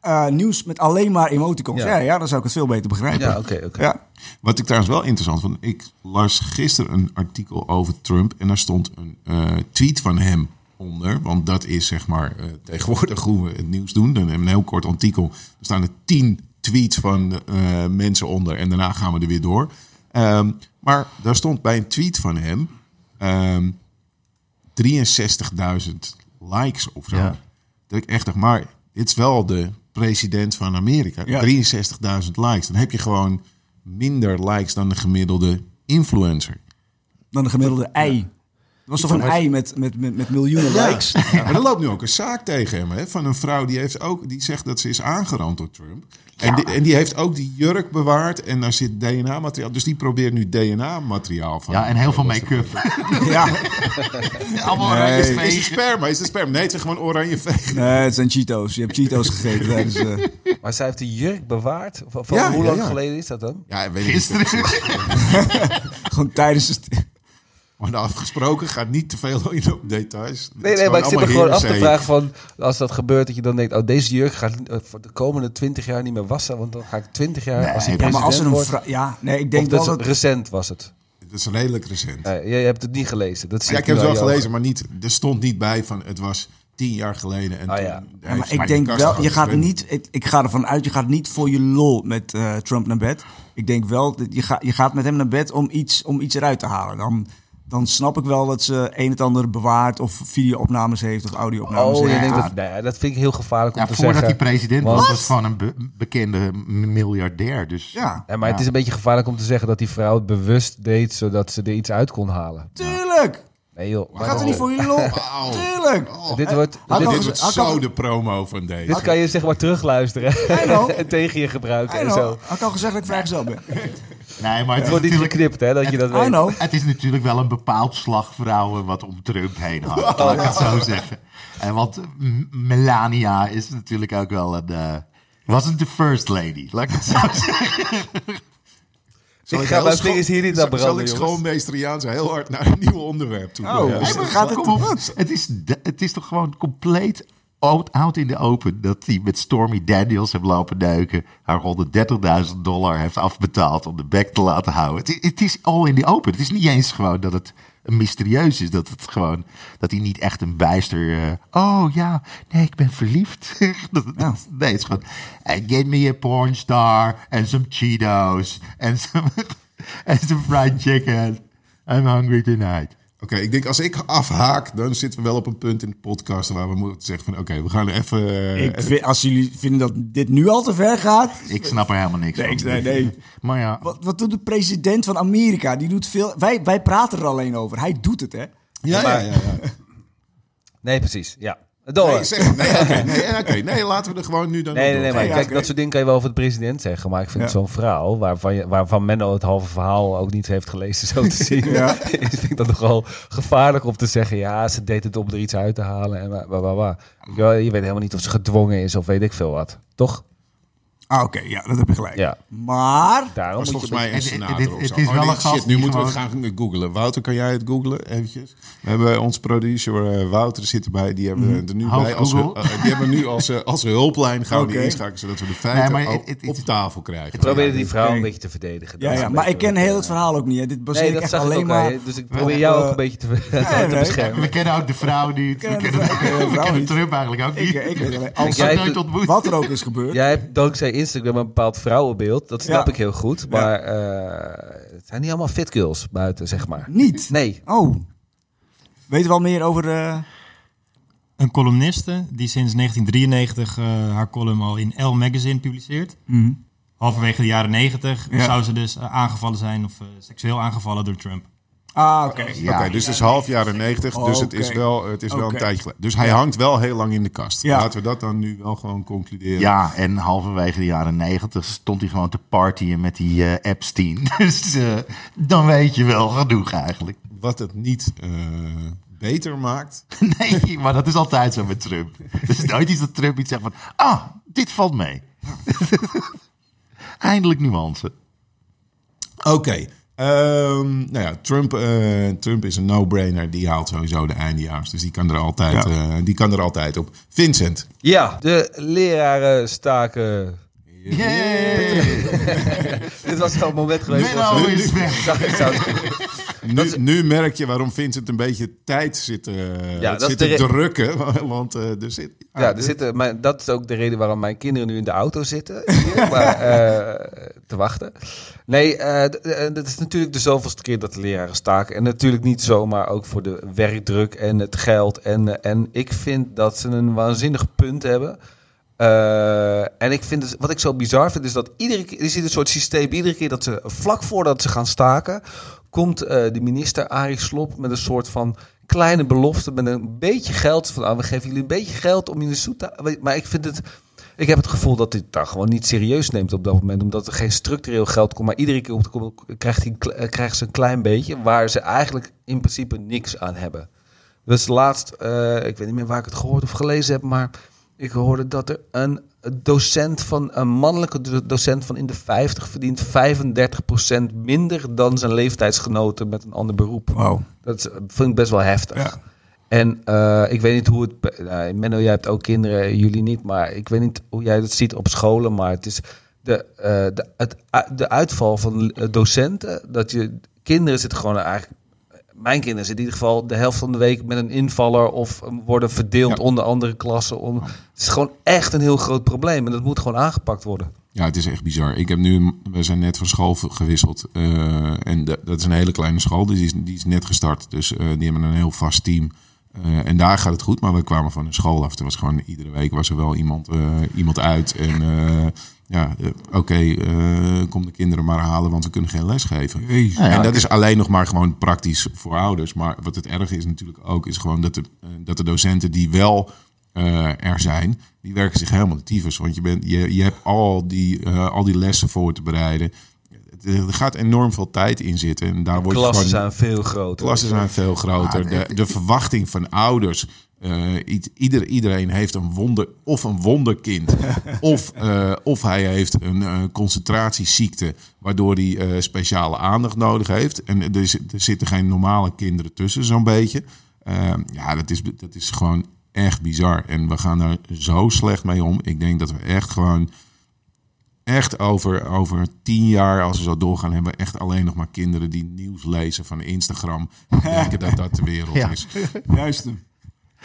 Eh, nieuws met alleen maar emoticons. Ja. Ja. Ja, dan zou ik het veel beter begrijpen. Ja, oké, oké. Ja. Wat ik trouwens wel interessant vond. Ik las gisteren een artikel over Trump. En daar stond een eh, tweet van hem onder. Want dat is zeg maar eh, tegenwoordig hoe we het nieuws doen. Dan hebben we een heel kort artikel. Er staan er tien tweets van eh, mensen onder. En daarna gaan we er weer door. Ehm, maar daar stond bij een tweet van hem... ehm 63.000 likes of zo. Ja. Dat ik echt dacht, maar dit is wel de president van Amerika. Ja. 63.000 likes. Dan heb je gewoon minder likes dan de gemiddelde influencer. Dan de gemiddelde ei. Was toch een ei met, met, met, met miljoenen likes? [laughs] Ja, maar er loopt nu ook een zaak tegen hem hè, van een vrouw die, heeft ook, die zegt dat ze is aangerand door Trump. En, die, en die heeft ook die jurk bewaard en daar zit DNA-materiaal. Dus die probeert nu DNA-materiaal van. Ja, en heel veel make-up. [laughs] Ja, [laughs] Allemaal Nee. oranje Is het vegen. sperma? Is het sperma? Nee, het is gewoon oranje veeg. nee, het zijn Cheetos. Je hebt Cheetos gegeten tijdens... eh, Maar zij heeft de jurk bewaard. Van, van Ja, hoe ja, lang ja. geleden is dat dan? Ja, weet ik Gisteren. niet. gewoon tijdens het... Maar afgesproken gaat niet te veel in op details. Het Nee, nee, maar ik zit me allemaal gewoon af te vragen van... Als dat gebeurt, dat je dan denkt... Oh, deze jurk gaat eh, voor de komende 20 jaar niet meer wassen. Want dan ga ik 20 jaar, Nee, als hij Ja, maar als er een Ja, nee, ik Of denk dat dat... recent was het. Het is redelijk recent. Uh, jij hebt het niet gelezen. Dat zie ja, ik heb het wel je gelezen, maar niet, er stond niet bij van het was tien jaar geleden. En Ah, ja. maar ik denk wel, je gaat niet, ik, ik ga ervan uit, je gaat niet voor je lol met eh, Trump naar bed. Ik denk wel, dat je, gaat je gaat met hem naar bed om iets, om iets eruit te halen. Dan, dan snap ik wel dat ze een het ander bewaart of video-opnames heeft of audio-opnames Oh, je heeft. denkt Ja. dat, nee, dat vind ik heel gevaarlijk om Ja, te voordat zeggen. hij president Want- was, was gewoon een be- bekende miljardair. Dus Ja, Ja, maar het is een beetje gevaarlijk om te zeggen dat die vrouw het bewust deed zodat ze er iets uit kon halen. tuurlijk! Nee joh. Gaat er niet voor je lol? [laughs] Tuurlijk! Dit wordt, Had dit, wordt zo de promo van deze. dit kan je zeg maar terugluisteren [laughs] en tegen je gebruiken en zo. Had ik al gezegd dat ik vrijgezel ben. [laughs] Nee, maar het Het is, wordt niet natuurlijk, geknipt hè, dat je dat I weet. know. het is natuurlijk wel een bepaald slag vrouwen wat om Trump heen hangt. Laat ik het zo zeggen. En want Melania is natuurlijk ook wel een... eh, wasn't the first lady, laat ik het zo [laughs] zeggen. Zal Ik ik ga scho- hier niet zal- aan branden, Zal ik schoonmeesteriaans heel hard naar een nieuw onderwerp toe? Oh, Ja. maar gaat het op. Het is, het is toch gewoon compleet out, out in de open dat hij met Stormy Daniels heeft lopen duiken. Haar 130.000 dollar heeft afbetaald om de bek te laten houden. Het, is all in the open. Het is niet eens gewoon dat het mysterieus is. Dat het gewoon, dat hij niet echt een bijster. eh, oh ja, nee, ik ben verliefd. [laughs] dat, Ja. Nee, het is gewoon. "Hey, Get me a porn star and some Cheetos and some, [laughs] and some fried chicken. I'm hungry tonight. Oké, ik denk als ik afhaak, dan zitten we wel op een punt in de podcast waar we moeten zeggen van oké, we gaan even... eh, Ik vind, als jullie vinden dat dit nu al te ver gaat... Ik snap er helemaal niks Nee, van. ik- nee, nee. Maar ja, Wat, wat doet de president van Amerika? Die doet veel... Wij, wij praten er alleen over. Hij doet het, hè? ja, ja, ja, ja. Nee, precies. Ja. Door. Nee, zeg, nee, [laughs] nee, nee, laten we er gewoon nu dan Nee, nee, nee, maar kijk, dat soort dingen kan je wel over de president zeggen. Maar ik vind Ja. zo'n vrouw, waarvan, je, waarvan Menno het halve verhaal ook niet heeft gelezen, zo te [laughs] zien. Ja. [laughs] vind ik dat nogal gevaarlijk om te zeggen, ja, ze deed het om er iets uit te halen. En wa, Je weet helemaal niet of ze gedwongen is of weet ik veel wat. Toch? Ah, oké. Ja, dat heb je gelijk. Ja. Maar... Daarom was volgens mij een het- senator of het zo. is Oh, wel een gast shit, nu moeten we het gaan googlen. Wouter, kan jij het googlen eventjes? We hebben onze producer eh, Wouter zit erbij. Die hebben we er nu Half bij. Als, eh, die hebben nu als, eh, als hulplijn gaan we die inschakelen, zodat we de feiten Nee, op het- tafel krijgen. Ik probeer die vrouw een beetje te verdedigen. Ja, ja, maar ik ken heel het verhaal ook niet. Hè. Dit baseer Nee, ik echt ik alleen maar... Dus ik probeer jou ook een beetje te, [laughs] beschermen. we kennen ook de vrouw niet. We kennen ik. Trump eigenlijk ook niet. Ik, ik hebt nooit ontmoet. wat er ook is gebeurd. Jij hebt dankzij Instagram een bepaald vrouwenbeeld. Dat snap Ja. ik heel goed. Maar eh, het zijn niet allemaal fit girls buiten, zeg maar. Niet? Nee. Oh. Weten we al meer over... eh, Een columniste die sinds 1993 eh, haar column al in Elle Magazine publiceert. Halverwege de jaren 90 Ja. zou ze dus aangevallen zijn of seksueel aangevallen door Trump. Ah, oké. Ja. Oké, dus het is half jaren 90, dus het is wel, het is wel een tijdje geleden. Dus hij hangt wel heel lang in de kast. Ja. Laten we dat dan nu wel gewoon concluderen. Ja, en halverwege de jaren negentig stond hij gewoon te partyen met die eh, Epstein. [laughs] Dus eh, dan weet je wel genoeg eigenlijk. Wat het niet eh, beter maakt. [laughs] Nee, maar dat is altijd zo met Trump. Er is nooit iets dat Trump iets zegt van... Ah, dit valt mee. [laughs] Eindelijk nuance. Oké. Ehm, nou ja, Trump, eh, Trump is een no-brainer. Die haalt sowieso de eindejaars. Dus die kan er altijd, Ja. eh, die kan er altijd op. Vincent. Ja, de leraren staken. [laughs] Dit was wel een moment geweest. Menno was- is weg. [laughs] Zou- zou- Nu, nu merk je waarom Vincent een beetje tijd zit, eh, Ja, zit te drukken. [laughs] Want eh, er zit... Ja, er zitten, maar dat is ook de reden waarom mijn kinderen nu in de auto zitten. hier, maar, eh, te wachten. Nee, dat is natuurlijk de zoveelste keer dat de leraren staken. En natuurlijk niet zomaar ook voor de werkdruk en het geld. En, en ik vind dat ze een waanzinnig punt hebben. Eh, en ik vind het, wat ik zo bizar vind, is dat iedere keer, er zit een soort systeem, iedere keer dat ze, vlak voordat ze gaan staken, komt eh, de minister Arie Slop met een soort van kleine belofte met een beetje geld. Van, ah, we geven jullie een beetje geld om je de zoet te... Maar ik vind het... Ik heb het gevoel dat dit daar gewoon niet serieus neemt op dat moment. Omdat er geen structureel geld komt. Maar iedere keer te komen, krijgt, hij, kle- krijgen ze een klein beetje. Waar ze eigenlijk in principe niks aan hebben. Dus laatst, eh, ik weet niet meer waar ik het gehoord of gelezen heb. Maar ik hoorde dat er een docent van, een mannelijke do- docent van in de 50 verdient 35% minder dan zijn leeftijdsgenoten met een ander beroep. Wow. Dat is- vind ik best wel heftig. Ja. En eh, ik weet niet hoe het. Nou, Menno, jij hebt ook kinderen, jullie niet. Maar ik weet niet hoe jij dat ziet op scholen. Maar het is de, eh, de, het, de uitval van eh, docenten. Dat je kinderen zitten gewoon eigenlijk. Mijn kinderen zitten in ieder geval de helft van de week met een invaller of worden verdeeld Ja. onder andere klassen. Om, het is gewoon echt een heel groot probleem en dat moet gewoon aangepakt worden. Ja, het is echt bizar. Ik heb nu, we zijn net van school gewisseld. eh, en de- dat is een hele kleine school, dus die is, die is net gestart. Dus eh, die hebben een heel vast team. Eh, en daar gaat het goed, maar we kwamen van een school af. Er was gewoon iedere week was er wel iemand, iemand uit. En ja, eh, oké, eh, kom de kinderen maar halen, want we kunnen geen les geven. Ja, en dat is alleen nog maar gewoon praktisch voor ouders. Maar wat het erg is natuurlijk ook, is gewoon dat de, eh, dat de docenten die wel eh, er zijn, die werken zich helemaal de tyfus. Want je, bent, je, je hebt al die, eh, al die lessen voor te bereiden. Er gaat enorm veel tijd in zitten. En daar wordt Klassen gewoon, zijn veel groter. klassen zijn veel groter. De, de verwachting van ouders. Eh, ieder, iedereen heeft een wonder, of een wonderkind, [laughs] of, eh, of hij heeft een eh, concentratieziekte, waardoor hij speciale aandacht nodig heeft. En er, zit- er zitten geen normale kinderen tussen, zo'n beetje. Eh, ja, dat is, dat is gewoon echt bizar. En we gaan daar zo slecht mee om. Ik denk dat we echt gewoon echt over, over tien jaar, als we zo doorgaan, hebben we echt alleen nog maar kinderen die nieuws lezen van Instagram. [laughs] En denken dat dat de wereld Ja. is. [laughs] Juist.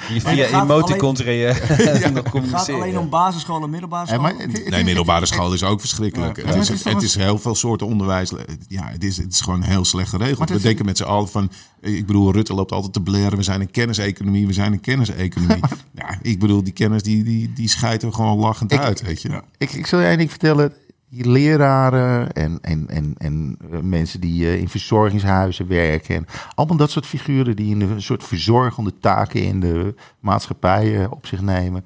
Je het via gaat emoticons rea- nog Het gaat [laughs] alleen om basisscholen, middelbare Ja, scholen. maar het- het- Nee, middelbare school is ook verschrikkelijk. Ja. Het, Ja, is, het is het heel veel soorten onderwijs. Ja, het is, het is gewoon heel slecht geregeld. We denken met z'n allen van... Ik bedoel, Rutte loopt altijd te blaren. We zijn een kenniseconomie, we zijn een kenniseconomie. [laughs] ja, ik bedoel, die kennis die, die, die schijten we gewoon lachend Ik- uit, weet je. Ja. Ik, ik zal je één ding vertellen. Leraren en, en, en, en eh, mensen die eh, in verzorgingshuizen werken. En allemaal dat soort figuren die een soort verzorgende taken in de maatschappij eh, op zich nemen.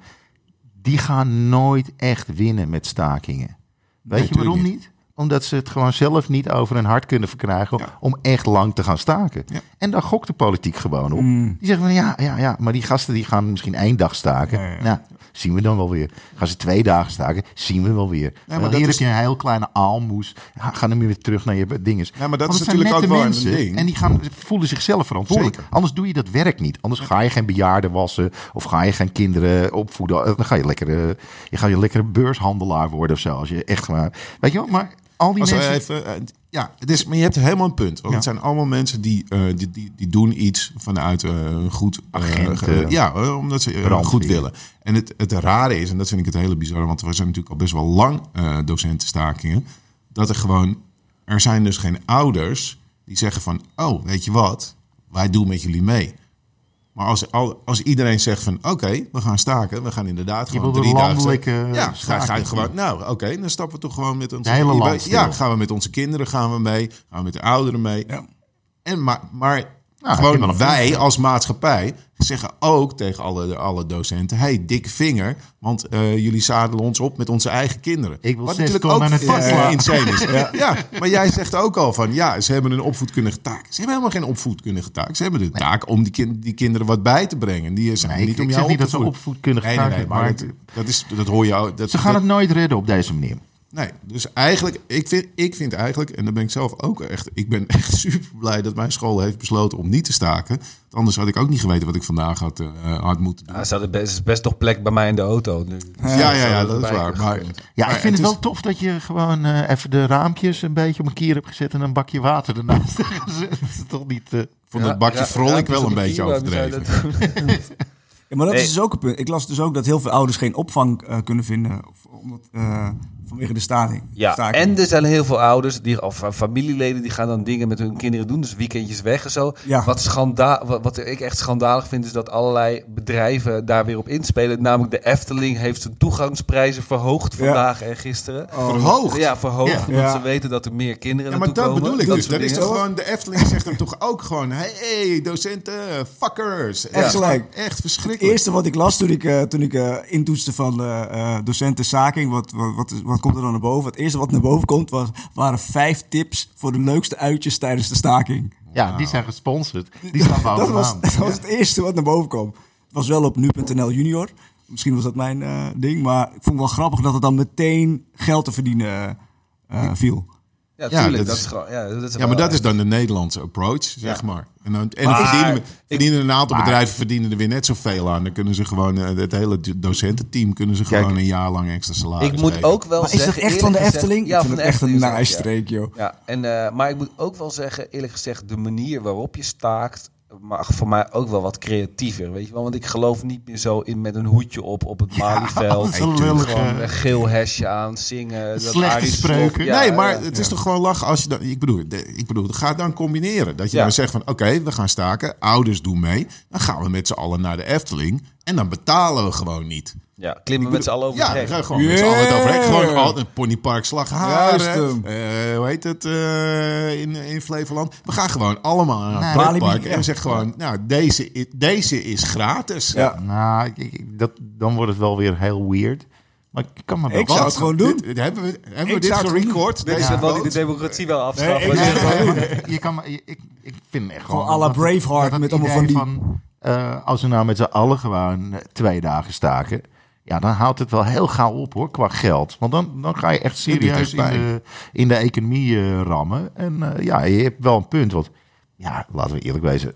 Die gaan nooit echt winnen met stakingen. Weet je waarom niet. Omdat ze het gewoon zelf niet over hun hart kunnen verkrijgen Ja. om echt lang te gaan staken. Ja. En daar gokt de politiek gewoon op. Mm. Die zeggen van ja, ja, ja, maar die gasten die gaan misschien één dag staken. Ja, ja. Nou, zien we dan wel weer. Gaan ze twee dagen staken, zien we wel weer. maar maar dat hier is- heb je een heel kleine aalmoes. Ga dan weer terug naar je dinges. Ja, maar dat is natuurlijk ook wel een mensen ding. En die gaan, voelen zichzelf verantwoordelijk. Zeker. Anders doe je dat werk niet. Anders ga je geen bejaarden wassen. Of ga je geen kinderen opvoeden. Dan ga je lekker, eh, je ga je lekker beurshandelaar worden of zo. Als je echt maar... Weet je wel, maar al die mensen... even, eh, ja, het is, maar je hebt helemaal een punt. Want Ja. het zijn allemaal mensen die, eh, die, die, die doen iets vanuit eh, een goed... Agenten. ge- ja, omdat ze goed willen. En het, het rare is, en dat vind ik het hele bizarre... want we zijn natuurlijk al best wel lang docentenstakingen... dat er gewoon... Er zijn dus geen ouders die zeggen van... oh, weet je wat, wij doen met jullie mee. Maar als, al- als iedereen zegt van oké, we gaan staken, we gaan inderdaad Je gewoon drie dagen. Ja, ga, ga je staking. gewoon. Nou, oké, dan stappen we toch gewoon met onze De hele land. Ja, gaan we met onze kinderen gaan we mee, gaan we met de ouderen mee. Ja. En maar, maar Nou, gewoon wij als maatschappij zeggen ook tegen alle, alle docenten: hey, dikke vinger, want eh, jullie zadelen ons op met onze eigen kinderen. Ik wil Wat natuurlijk ook vastslaan. insane is. [laughs] ja. maar jij zegt ook al van ja, ze hebben een opvoedkundige taak. Ze hebben helemaal geen opvoedkundige taak. Ze hebben de taak om die, die kinderen wat bij te brengen. Die zijn Nee, niet ik- om ik jou zeg niet op dat te ze opvoedkundige Nee, taak nee, maar maar dat, dat, is, dat hoor je ook. Dat, Ze gaan dat- het nooit redden op deze manier. Nee, dus eigenlijk, ik vind, ik vind eigenlijk, en daar ben ik zelf ook echt, ik ben [laughs] echt super blij dat mijn school heeft besloten om niet te staken. Want Anders had ik ook niet geweten wat ik vandaag had, eh, had moeten doen. Ja, ze hadden best, is best nog plek bij mij in de auto nu. ja, ja, ja, dat is waar. Maar. Ja, maar ik vind het, is- wel tof dat je gewoon eh, even de raampjes een beetje op een kier hebt gezet en een bakje water ernaast. [laughs] Dat is toch niet... eh, vond het bakje Ja, vrolijk ja, wel een beetje overdreven. [laughs] Ja, maar dat Nee. is dus ook een punt. Ik las dus ook dat heel veel ouders geen opvang eh, kunnen vinden. Of, omdat, eh, vanwege de staking. Ja, staking. en er zijn heel veel ouders die, of eh, familieleden die gaan dan dingen met hun kinderen doen. Dus weekendjes weg en zo. Ja. Wat, schanda wat, wat ik echt schandalig vind, is dat allerlei bedrijven daar weer op inspelen. Namelijk de Efteling heeft zijn toegangsprijzen verhoogd Ja. vandaag en gisteren. Verhoogd. Ja, verhoogd. Ja. Omdat Ja. ze weten dat er meer kinderen Ja, maar dat komen. bedoel ik Dat dus. Dat is toch gewoon, de Efteling zegt hem toch ook gewoon... hey, docenten, fuckers. Echt gelijk. Echt Het verschrikkelijk. eerste wat ik las toen ik, eh, toen ik eh, intoetste van docenten staking, wat, wat, wat, wat komt er dan naar boven? Het eerste wat naar boven komt was, waren vijf tips voor de leukste uitjes tijdens de staking. Ja, die zijn gesponsord. Die staan [laughs] Dat was, bovenaan. dat was het eerste wat naar boven kwam. Het was wel op nu.nl junior. Misschien was dat mijn eh, ding, maar ik vond het wel grappig dat het dan meteen geld te verdienen eh, viel. Ja, Ja, tuurlijk. dat dat is- is gewoon, ja, dat is Ja, maar dat echt- is dan de Nederlandse approach, zeg maar. En dan, en dan Maar verdienen, ik- verdienen een aantal bedrijven verdienen er weer net zoveel aan. Dan kunnen ze gewoon, eh, het hele docententeam kunnen ze Kijk, gewoon een jaar lang extra salaris Ik moet geven. ook wel Maar is zeggen... dat echt van de gezegd- Efteling? Ja, ik van vind de het echt een Efteling nice zelf, ja. streek, joh. Ja, en, eh, maar ik moet ook wel zeggen, eerlijk gezegd, de manier waarop je staakt mag voor mij ook wel wat creatiever, weet je wel? Want ik geloof niet meer zo in met een hoedje op op het Malieveld. dat lullige- Gewoon een geel hesje aan, zingen. dat Slechte Slob, spreuken. ja, nee, maar ja. het is toch gewoon lachen als je dan... Ik bedoel, ik bedoel ga dan combineren. Dat je Ja. dan zegt van, oké, we gaan staken. Ouders doen mee. Dan gaan we met z'n allen naar de Efteling. En dan betalen we gewoon niet. Ja, klimmen met z'n allen over Ja, het hek. gaan we gewoon met z'n allen het overheen. Yeah. Gewoon al het Ponypark Slagharen. Hem. eh, hoe heet het eh, in, in Flevoland? We gaan gewoon allemaal naar het Nee, pretpark. Walibi, En we ja. zeggen gewoon, nou, deze, deze is gratis. Ja. Nou, ik- ik- dat, dan wordt het wel weer heel weird. Maar ik kan wel Ik zou het gewoon doen. Dit- hebben we, hebben we Ik dit het gerecord? Dit is Deze wel die de democratie wel afschaffen. Nee, ik je- het kan maar, ik, ik vind echt Gewoon gewoon... à la Braveheart met allemaal van die- eh, als we nou met z'n allen gewoon eh, twee dagen staken... Ja, dan houdt het wel heel gauw op hoor, qua geld. Want dan, dan ga je echt serieus in de, in de economie eh, rammen. En ja, je hebt wel een punt. Want ja, laten we eerlijk wezen.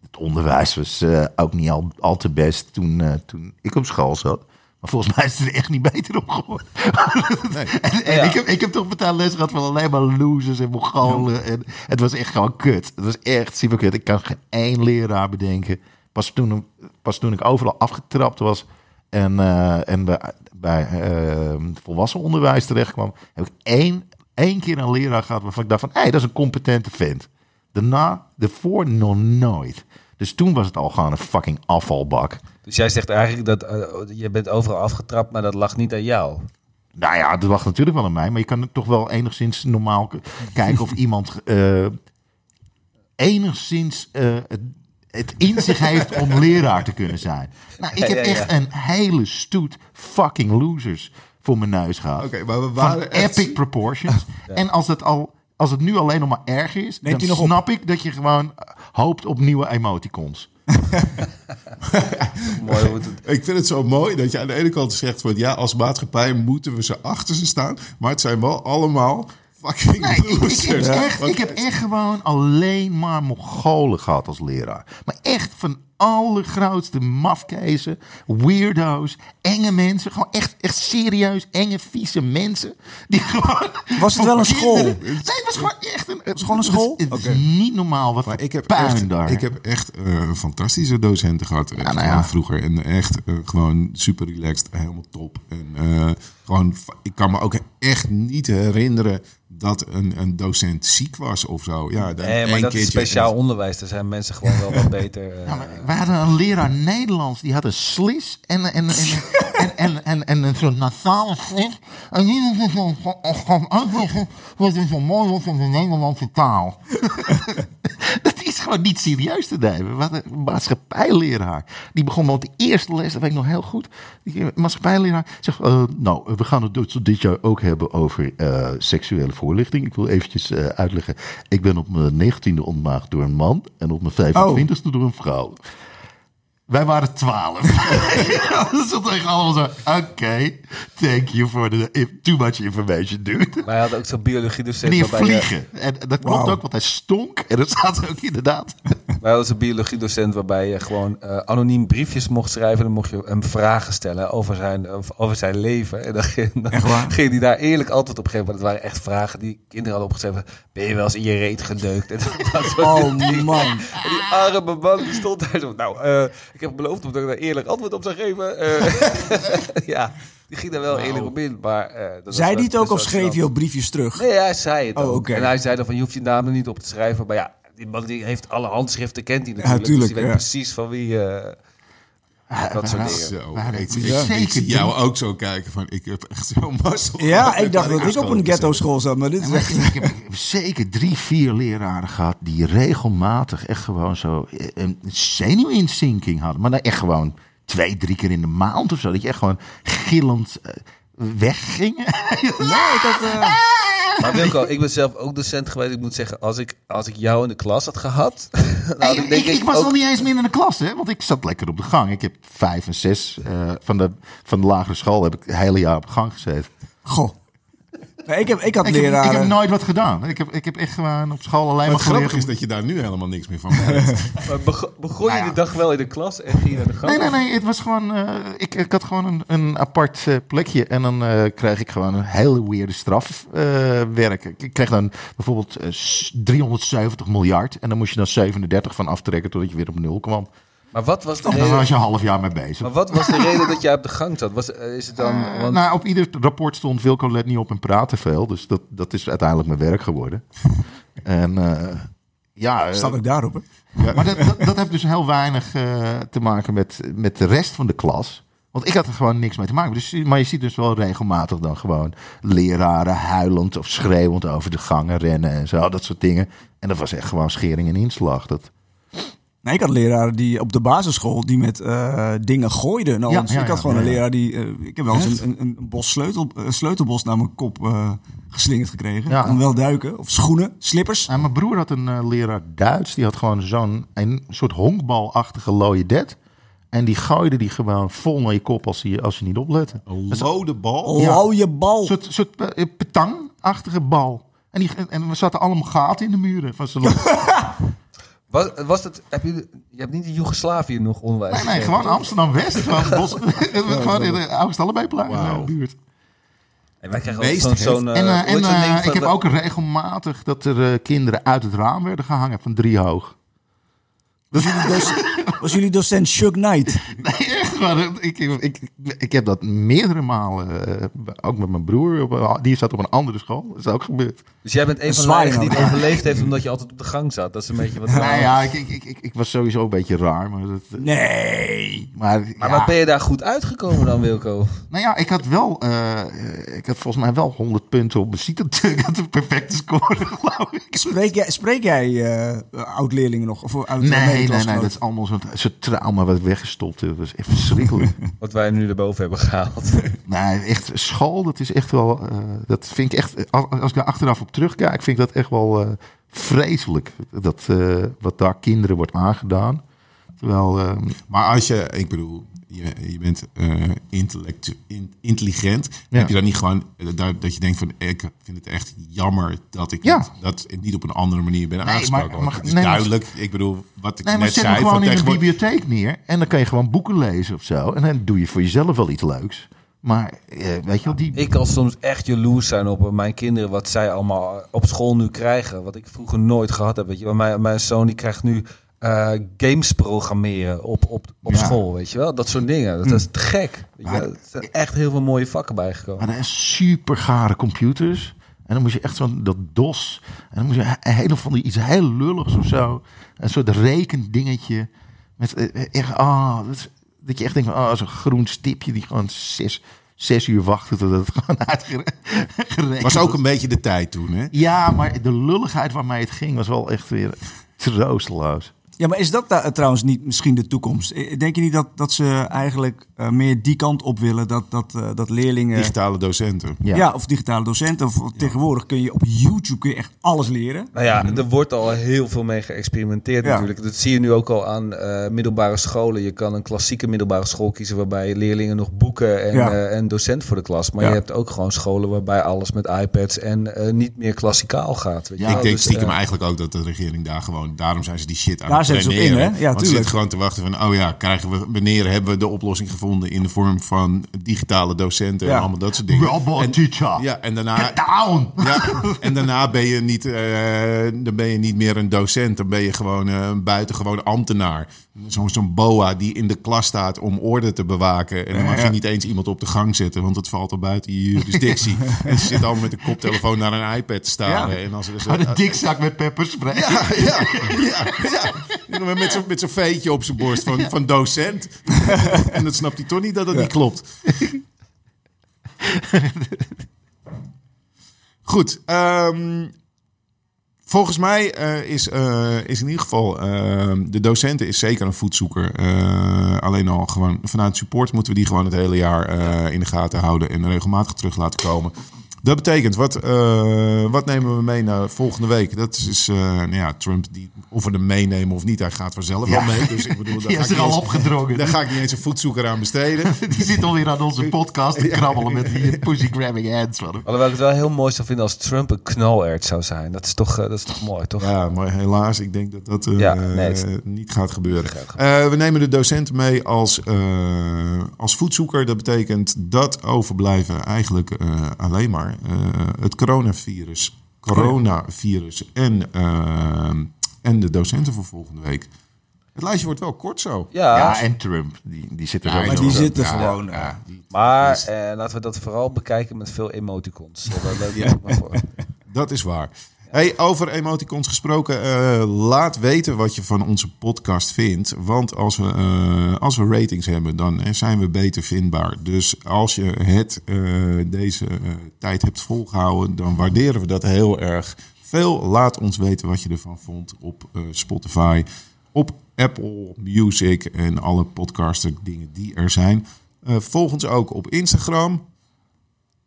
Het onderwijs was ook niet al, al te best toen, toen ik op school zat. Maar volgens mij is het er echt niet beter op geworden. [laughs] en en Ja. ik, heb, ik heb toch betaald les gehad van alleen maar losers en mongolen. En het was echt gewoon kut. Het was echt super kut. Ik kan geen één leraar bedenken. Pas toen, pas toen ik overal afgetrapt was en, eh, en bij, bij eh, volwassen onderwijs terecht kwam, heb ik één, één keer een leraar gehad waarvan ik dacht van, hé, dat is een competente vent. Daarna, daarvoor nog nooit. Dus toen was het al gewoon een fucking afvalbak. Dus jij zegt eigenlijk dat eh, je bent overal afgetrapt, maar dat lag niet aan jou. Nou ja, dat lag natuurlijk wel aan mij, maar je kan toch wel enigszins normaal kijken of iemand eh, enigszins eh, het, het in zich heeft om leraar te kunnen zijn. Nou, ik heb Ja, ja, ja. echt een hele stoet fucking losers voor mijn neus gehad. Oké, maar we Van waren echt- epic proportions. En als het al als het nu alleen nog maar erg is, Neemt dan op? snap ik dat je gewoon hoopt op nieuwe emoticons. [laughs] Mooi hoe het... [laughs] Ik vind het zo mooi dat je aan de ene kant zegt van ja, als maatschappij moeten we ze achter ze staan. Maar het zijn wel allemaal fucking Nee, ik, ik, heb losers. echt, ik heb echt gewoon alleen maar Mongolen gehad als leraar. Maar echt van allergrootste mafkezen, weirdo's, enge mensen. Gewoon echt, echt serieus enge, vieze mensen. Die gewoon Was het wel een school? kinderen- Nee, het was gewoon echt een... Het gewoon een school? Het, is Oké. niet normaal wat Maar voor ik heb puin echt, daar. ik heb echt eh, fantastische docenten gehad eh, nou ja. vroeger. En echt eh, gewoon super relaxed, helemaal top. En eh, gewoon, ik kan me ook echt niet herinneren dat een, een docent ziek was of zo. Ja, dan Nee, maar één dat is speciaal onderwijs. Daar zijn mensen gewoon wel wat [laughs] beter. eh, Ja, maar we hadden een leraar Nederlands, die had een slis en, en, en, en, en, en, en een soort nasale slis. En die gewoon uitleggen wat er zo mooi was in de Nederlandse taal. [laughs] Dat is gewoon niet serieus te nemen. Wat een maatschappijleraar. Die begon met de eerste les, dat weet ik nog heel goed. Die maatschappijleraar zegt, eh, nou, we gaan het dus dit jaar ook hebben over eh, seksuele voorlichting. Ik wil eventjes eh, uitleggen. Ik ben op mijn negentiende ontmaagd door een man en op mijn 25ste door een vrouw. Wij waren twaalf. [laughs] dat is toch allemaal zo. Oké, thank you for the too much information, dude. Wij hadden ook zo'n biologie En docent die je, vliegen. En dat klopt ook, want hij stonk. En dat staat ook inderdaad. wij hadden zo'n biologie docent waarbij je gewoon eh, anoniem briefjes mocht schrijven. En dan mocht je hem vragen stellen over zijn, over zijn leven. En dan ging, dan Echt ging hij daar eerlijk antwoord op geven. Maar dat waren echt vragen die kinderen hadden opgeschreven. Ben je wel eens in je reet gedeukt? [laughs] En dat, dat Oh man. En die arme man die stond daar zo. Nou, eh, ik heb beloofd dat ik daar eerlijk antwoord op zou geven. Eh, [laughs] ja, die ging daar wel eerlijk op in. Maar, eh, dat Zei het ook of schreef je ook briefjes terug? Nee, hij zei het Oh. En hij zei dan van, je hoeft je naam er niet op te schrijven. Maar ja, die man die heeft alle handschriften, kent hij natuurlijk. tuurlijk, dus die weet ja. precies van wie... eh, dat soort dingen. Zo, ik, zeker ik, ik zie jou ook zo kijken van, ik heb echt zo'n mazzel. Ja, ik dacht dat ik op een ghetto school zat, maar dit is echt... ik, ik heb, zeker drie, vier leraren gehad die regelmatig echt gewoon zo eh, een zenuwinzinking hadden. Maar dan echt gewoon twee, drie keer in de maand of zo. Dat je echt gewoon gillend eh, weggingen. Nee, ik had... eh, [laughs] Maar Wilco, ik ben zelf ook docent geweest. Ik moet zeggen, als ik, als ik jou in de klas had gehad... [laughs] had ik denk ik, ik was ook- al niet eens meer in de klas, hè? Want ik zat lekker op de gang. Ik heb vijf en zes eh, van, de, van de lagere school heb ik het hele jaar op de gang gezeten. Goh. Nee, ik, heb, ik had Ik heb, ik heb nooit wat gedaan. Ik heb, ik heb echt gewoon op school alleen Maar maar het grappige geleerd. is dat je daar nu helemaal niks meer van [laughs] merkt. Begon je Nou ja. de dag wel in de klas en ging je naar de gang? Nee, nee, nee. Het was gewoon. eh, ik, ik had gewoon een, een apart eh, plekje. En dan eh, kreeg ik gewoon een hele weirde strafwerk. ik ik kreeg dan bijvoorbeeld eh, s- 370 miljard. En dan moest je dan 37 van aftrekken totdat je weer op nul kwam. Maar wat was de En daar reden... was je een half jaar mee bezig. Maar wat was de reden dat jij op de gang zat? Was, eh, is het dan... Eh, want- nou, op ieder rapport stond Wilco let niet op en praat te veel. Dus dat, dat is uiteindelijk mijn werk geworden. [laughs] en eh, ja, eh, Staat ook daarop, hè? maar dat, dat, dat heeft dus heel weinig te maken met, met de rest van de klas. Want ik had er gewoon niks mee te maken. Dus, maar je ziet dus wel regelmatig dan gewoon leraren huilend of schreeuwend over de gangen rennen en zo. Dat soort dingen. En dat was echt gewoon schering en inslag. Dat, Nee, ik had leraren die op de basisschool die met eh, dingen gooiden. Nou, Ja, dus ja, ik had ja, gewoon ja, een ja. leraar die... eh, ik heb wel eens een, een, een bos sleutel, eh, sleutelbos naar mijn kop eh, geslingerd gekregen. Ja. Ik kon wel duiken. Of schoenen, slippers. En mijn broer had een leraar Duits. Die had gewoon zo'n een soort honkbalachtige looie det. En die gooide die gewoon vol naar je kop als je, als je niet oplette. Een lode bal. Ja. Oh, je bal. Een soort, soort petangachtige bal. En, die, en we zaten allemaal gaten in de muren van zijn [laughs] Was, was het, heb je, je hebt niet in Joegoslavië nog onderwijs Nee, nee, gegeven, gewoon? Amsterdam-West. [laughs] Gewoon, bos, [laughs] gewoon in de Wauw. in de buurt. En wij krijgen ook zo'n... en eh, eh, en eh, ik heb de- ook regelmatig dat er eh, kinderen uit het raam werden gehangen van drie hoog. Was jullie, doc- was jullie docent Shug Knight? [laughs] Nee, Ik, ik, ik, ik heb dat meerdere malen, eh, ook met mijn broer, op, die zat op een andere school. Dat is ook gebeurd. Dus jij bent een van de weinigen die het overleefd heeft omdat je altijd op de gang zat. Dat is een beetje wat... [laughs] Nou ja, ik, ik, ik, ik, was sowieso een beetje raar. Maar, dat, Nee. maar, Maar ja. wat ben je daar goed uitgekomen dan, Wilco? Nou ja, ik had wel, eh, ik had volgens mij wel 100 punten op mijn CITO. [laughs] Ik had een perfecte score, geloof ik. Spreek jij, spreek jij eh, oud-leerlingen nog? Of oud Nee, nee, nee, dat is allemaal zo'n zo'n trauma wat weggestopt is. Verschrikkelijk. Wat wij nu erboven hebben gehaald. [laughs] nee, echt, school, dat is echt wel, eh, dat vind ik echt, als, als ik daar achteraf op terugkijk, vind ik dat echt wel eh, vreselijk. Dat, eh, wat daar kinderen wordt aangedaan. Terwijl, eh, Maar als je, ik bedoel, je, je bent eh, intellectu- in- intelligent. Ja. Heb je dan niet gewoon eh, dat, dat je denkt van, ik vind het echt jammer dat ik Ja. dat ik niet op een andere manier ben Nee, aangesproken. maar- maar- het is nee, maar- duidelijk, ik bedoel, wat ik nee, maar net zet zei. hem gewoon van in een tegenwoordig- bibliotheek neer. En dan kan je gewoon boeken lezen of zo. En dan doe je voor jezelf wel iets leuks. Maar, eh, weet je wel, die... Ik kan soms echt jaloers zijn op mijn kinderen, wat zij allemaal op school nu krijgen. Wat ik vroeger nooit gehad heb. Weet je. Mijn, mijn zoon die krijgt nu eh, games programmeren op, op, op Ja. school. Weet je wel? Dat soort dingen. Dat, dat is te gek. Weet je. Er zijn echt heel veel mooie vakken bijgekomen. Maar dat is super gare computers. En dan moet je echt zo'n dat DOS. En dan moet je een hele van die iets heel lulligs of zo. Een soort rekendingetje. Met eh, echt, ah, dat, je echt denkt van, ah, zo'n groen stipje die gewoon zes, zes uur wachten tot het [laughs] gewoon uitgerekend was ook een beetje de tijd toen, hè? Ja, maar de lulligheid waarmee het ging was wel echt weer troosteloos. Ja, maar is dat daar trouwens niet misschien de toekomst? Eh, Denk je niet dat, dat ze eigenlijk eh, meer die kant op willen? Dat, dat, eh, dat leerlingen... Digitale docenten. ja. Ja. of digitale docenten. Of tegenwoordig kun je op YouTube kun je echt alles leren. Nou ja, er wordt al heel veel mee geëxperimenteerd Ja. natuurlijk. Dat zie je nu ook al aan eh, middelbare scholen. Je kan een klassieke middelbare school kiezen waarbij leerlingen nog boeken en, Ja. eh, en docent voor de klas. Maar Ja. je hebt ook gewoon scholen waarbij alles met iPads en eh, niet meer klassikaal gaat. Weet je Ja, wel. ik denk Dus, stiekem eh, eigenlijk ook dat de regering daar gewoon... Daarom zijn ze die shit aan Ze op in, hè? Ja, Want ze tuurlijk. zitten gewoon te wachten van... Oh ja, krijgen we, wanneer hebben we de oplossing gevonden... in de vorm van digitale docenten Ja. en allemaal dat soort dingen. Robot en, teacher. Ja, en daarna... Get down! [laughs] Ja, en daarna ben je niet, eh, dan ben je niet meer een docent. Dan ben je gewoon eh, een buitengewoon ambtenaar. Zo'n zo'n boa die in de klas staat om orde te bewaken. En dan mag je niet eens iemand op de gang zetten, want het valt al buiten je jurisdictie. [laughs] en ze zitten allemaal met de koptelefoon naar een iPad te staren. Ja. En als er dus Oh, de dikzak met pepperspray. ja, ja, ja, [laughs] Met zo'n met veetje op zijn borst van, van docent. [laughs] en dan snapt hij toch niet dat het niet klopt. Goed. ehm, volgens mij eh, is, eh, is in ieder geval ehm, de docenten is zeker een voetzoeker. Eh, alleen al gewoon vanuit support moeten we die gewoon het hele jaar in de gaten houden en regelmatig terug laten komen. Dat betekent, wat, eh, wat nemen we mee naar volgende week? Dat is, is, eh, nou ja, Trump, die, of we hem meenemen of niet, hij gaat vanzelf Ja. wel mee. Dus ik bedoel, [laughs] daar Die ga is ik er eens-. Daar ga ik niet eens een voetzoeker aan besteden. [laughs] Die zit alweer aan onze [laughs] podcast te krabbelen met die pussy grabbing hands van hem. Alhoewel ik het wel heel mooi zou vinden als Trump een knalert zou zijn. Dat is toch, eh, dat is toch mooi, toch? Ja, maar helaas, ik denk dat dat eh, Ja, nee, het- niet gaat gebeuren. Gaat Eh, we nemen de docenten mee als, eh, als voetzoeker. Dat betekent dat overblijven eigenlijk eh, alleen maar eh, het coronavirus, coronavirus en, eh, en de docenten voor volgende week. Het lijstje wordt wel kort zo. Ja, Ja, en Trump. Die, die zit er Ja, ook Maar die zitten Ja, gewoon... ja, eh, die- maar is- eh, laten we dat vooral bekijken met veel emoticons. Eh, [laughs] dat voor. [laughs] Dat is waar. Hey, over emoticons gesproken, eh, laat weten wat je van onze podcast vindt. Want als we, eh, als we ratings hebben, dan eh, zijn we beter vindbaar. Dus als je het deze tijd hebt volgehouden, dan waarderen we dat heel erg veel. Laat ons weten wat je ervan vond op Spotify, op Apple Music en alle podcaster dingen die er zijn. Volg ons ook op Instagram.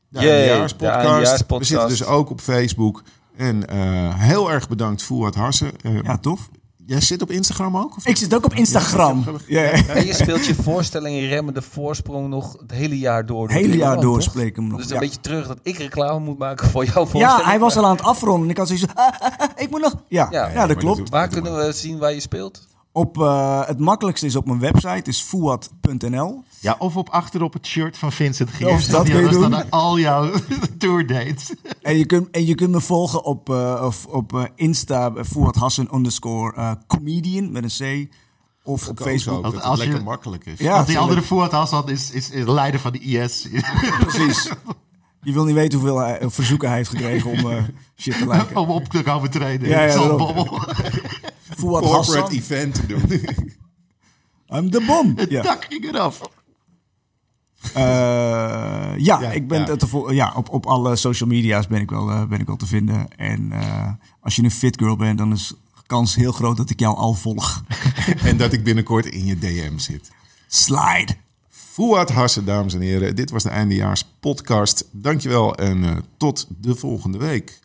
De Yay, de. We zitten dus ook op Facebook. En eh, heel erg bedankt, Fouad Hassen. Eh, ja, tof. Jij zit op Instagram ook? Of? Ik zit ook op Instagram. Ja, ja. En je speelt je voorstelling in Remmen de Voorsprong nog het hele jaar door. Het hele jaar door spreek ik hem nog. Dus ja. een beetje terug dat ik reclame moet maken voor jouw voorstelling. Ja, hij was al aan het afronden. En ik had zoiets van, ah, ah, ah, ik moet nog... Ja, Ja. ja, Ja, dat klopt. Waar kunnen we zien waar je speelt? Op, eh, het makkelijkste is op mijn website, is fuat.nl. Ja, of op achter op het shirt van Vincent Geers. Of dat Die kun je dan doen. aan al jouw [laughs] tourdates. En je kunt, en je kunt me volgen op, eh, of, op eh, Insta, uh, Fuad Hassan underscore eh, comedian met een C. Of op Ook Facebook. dat het als je- lekker makkelijk is. Ja, Want die andere Fuad Hassan is, is, is leider van de IS. precies. [laughs] Je wil niet weten hoeveel hij- verzoeken hij heeft gekregen om eh, shit te [laughs] liken. om op te komen treden. Ja, ja, Corporate Hassan, event te doen. [laughs] I'm the bom. [laughs] Het Ja. dak ging eraf. Eh, ja, Ja, ik ben ja. te vo- ja, op, op alle social media's ben ik wel, eh, ben ik wel te vinden. En eh, als je een fit girl bent, dan is de kans heel groot dat ik jou al volg. [laughs] en dat ik binnenkort in je DM zit. Slide. Fouad Hassen, dames en heren. Dit was de Eindejaars podcast. Dankjewel en eh, tot de volgende week.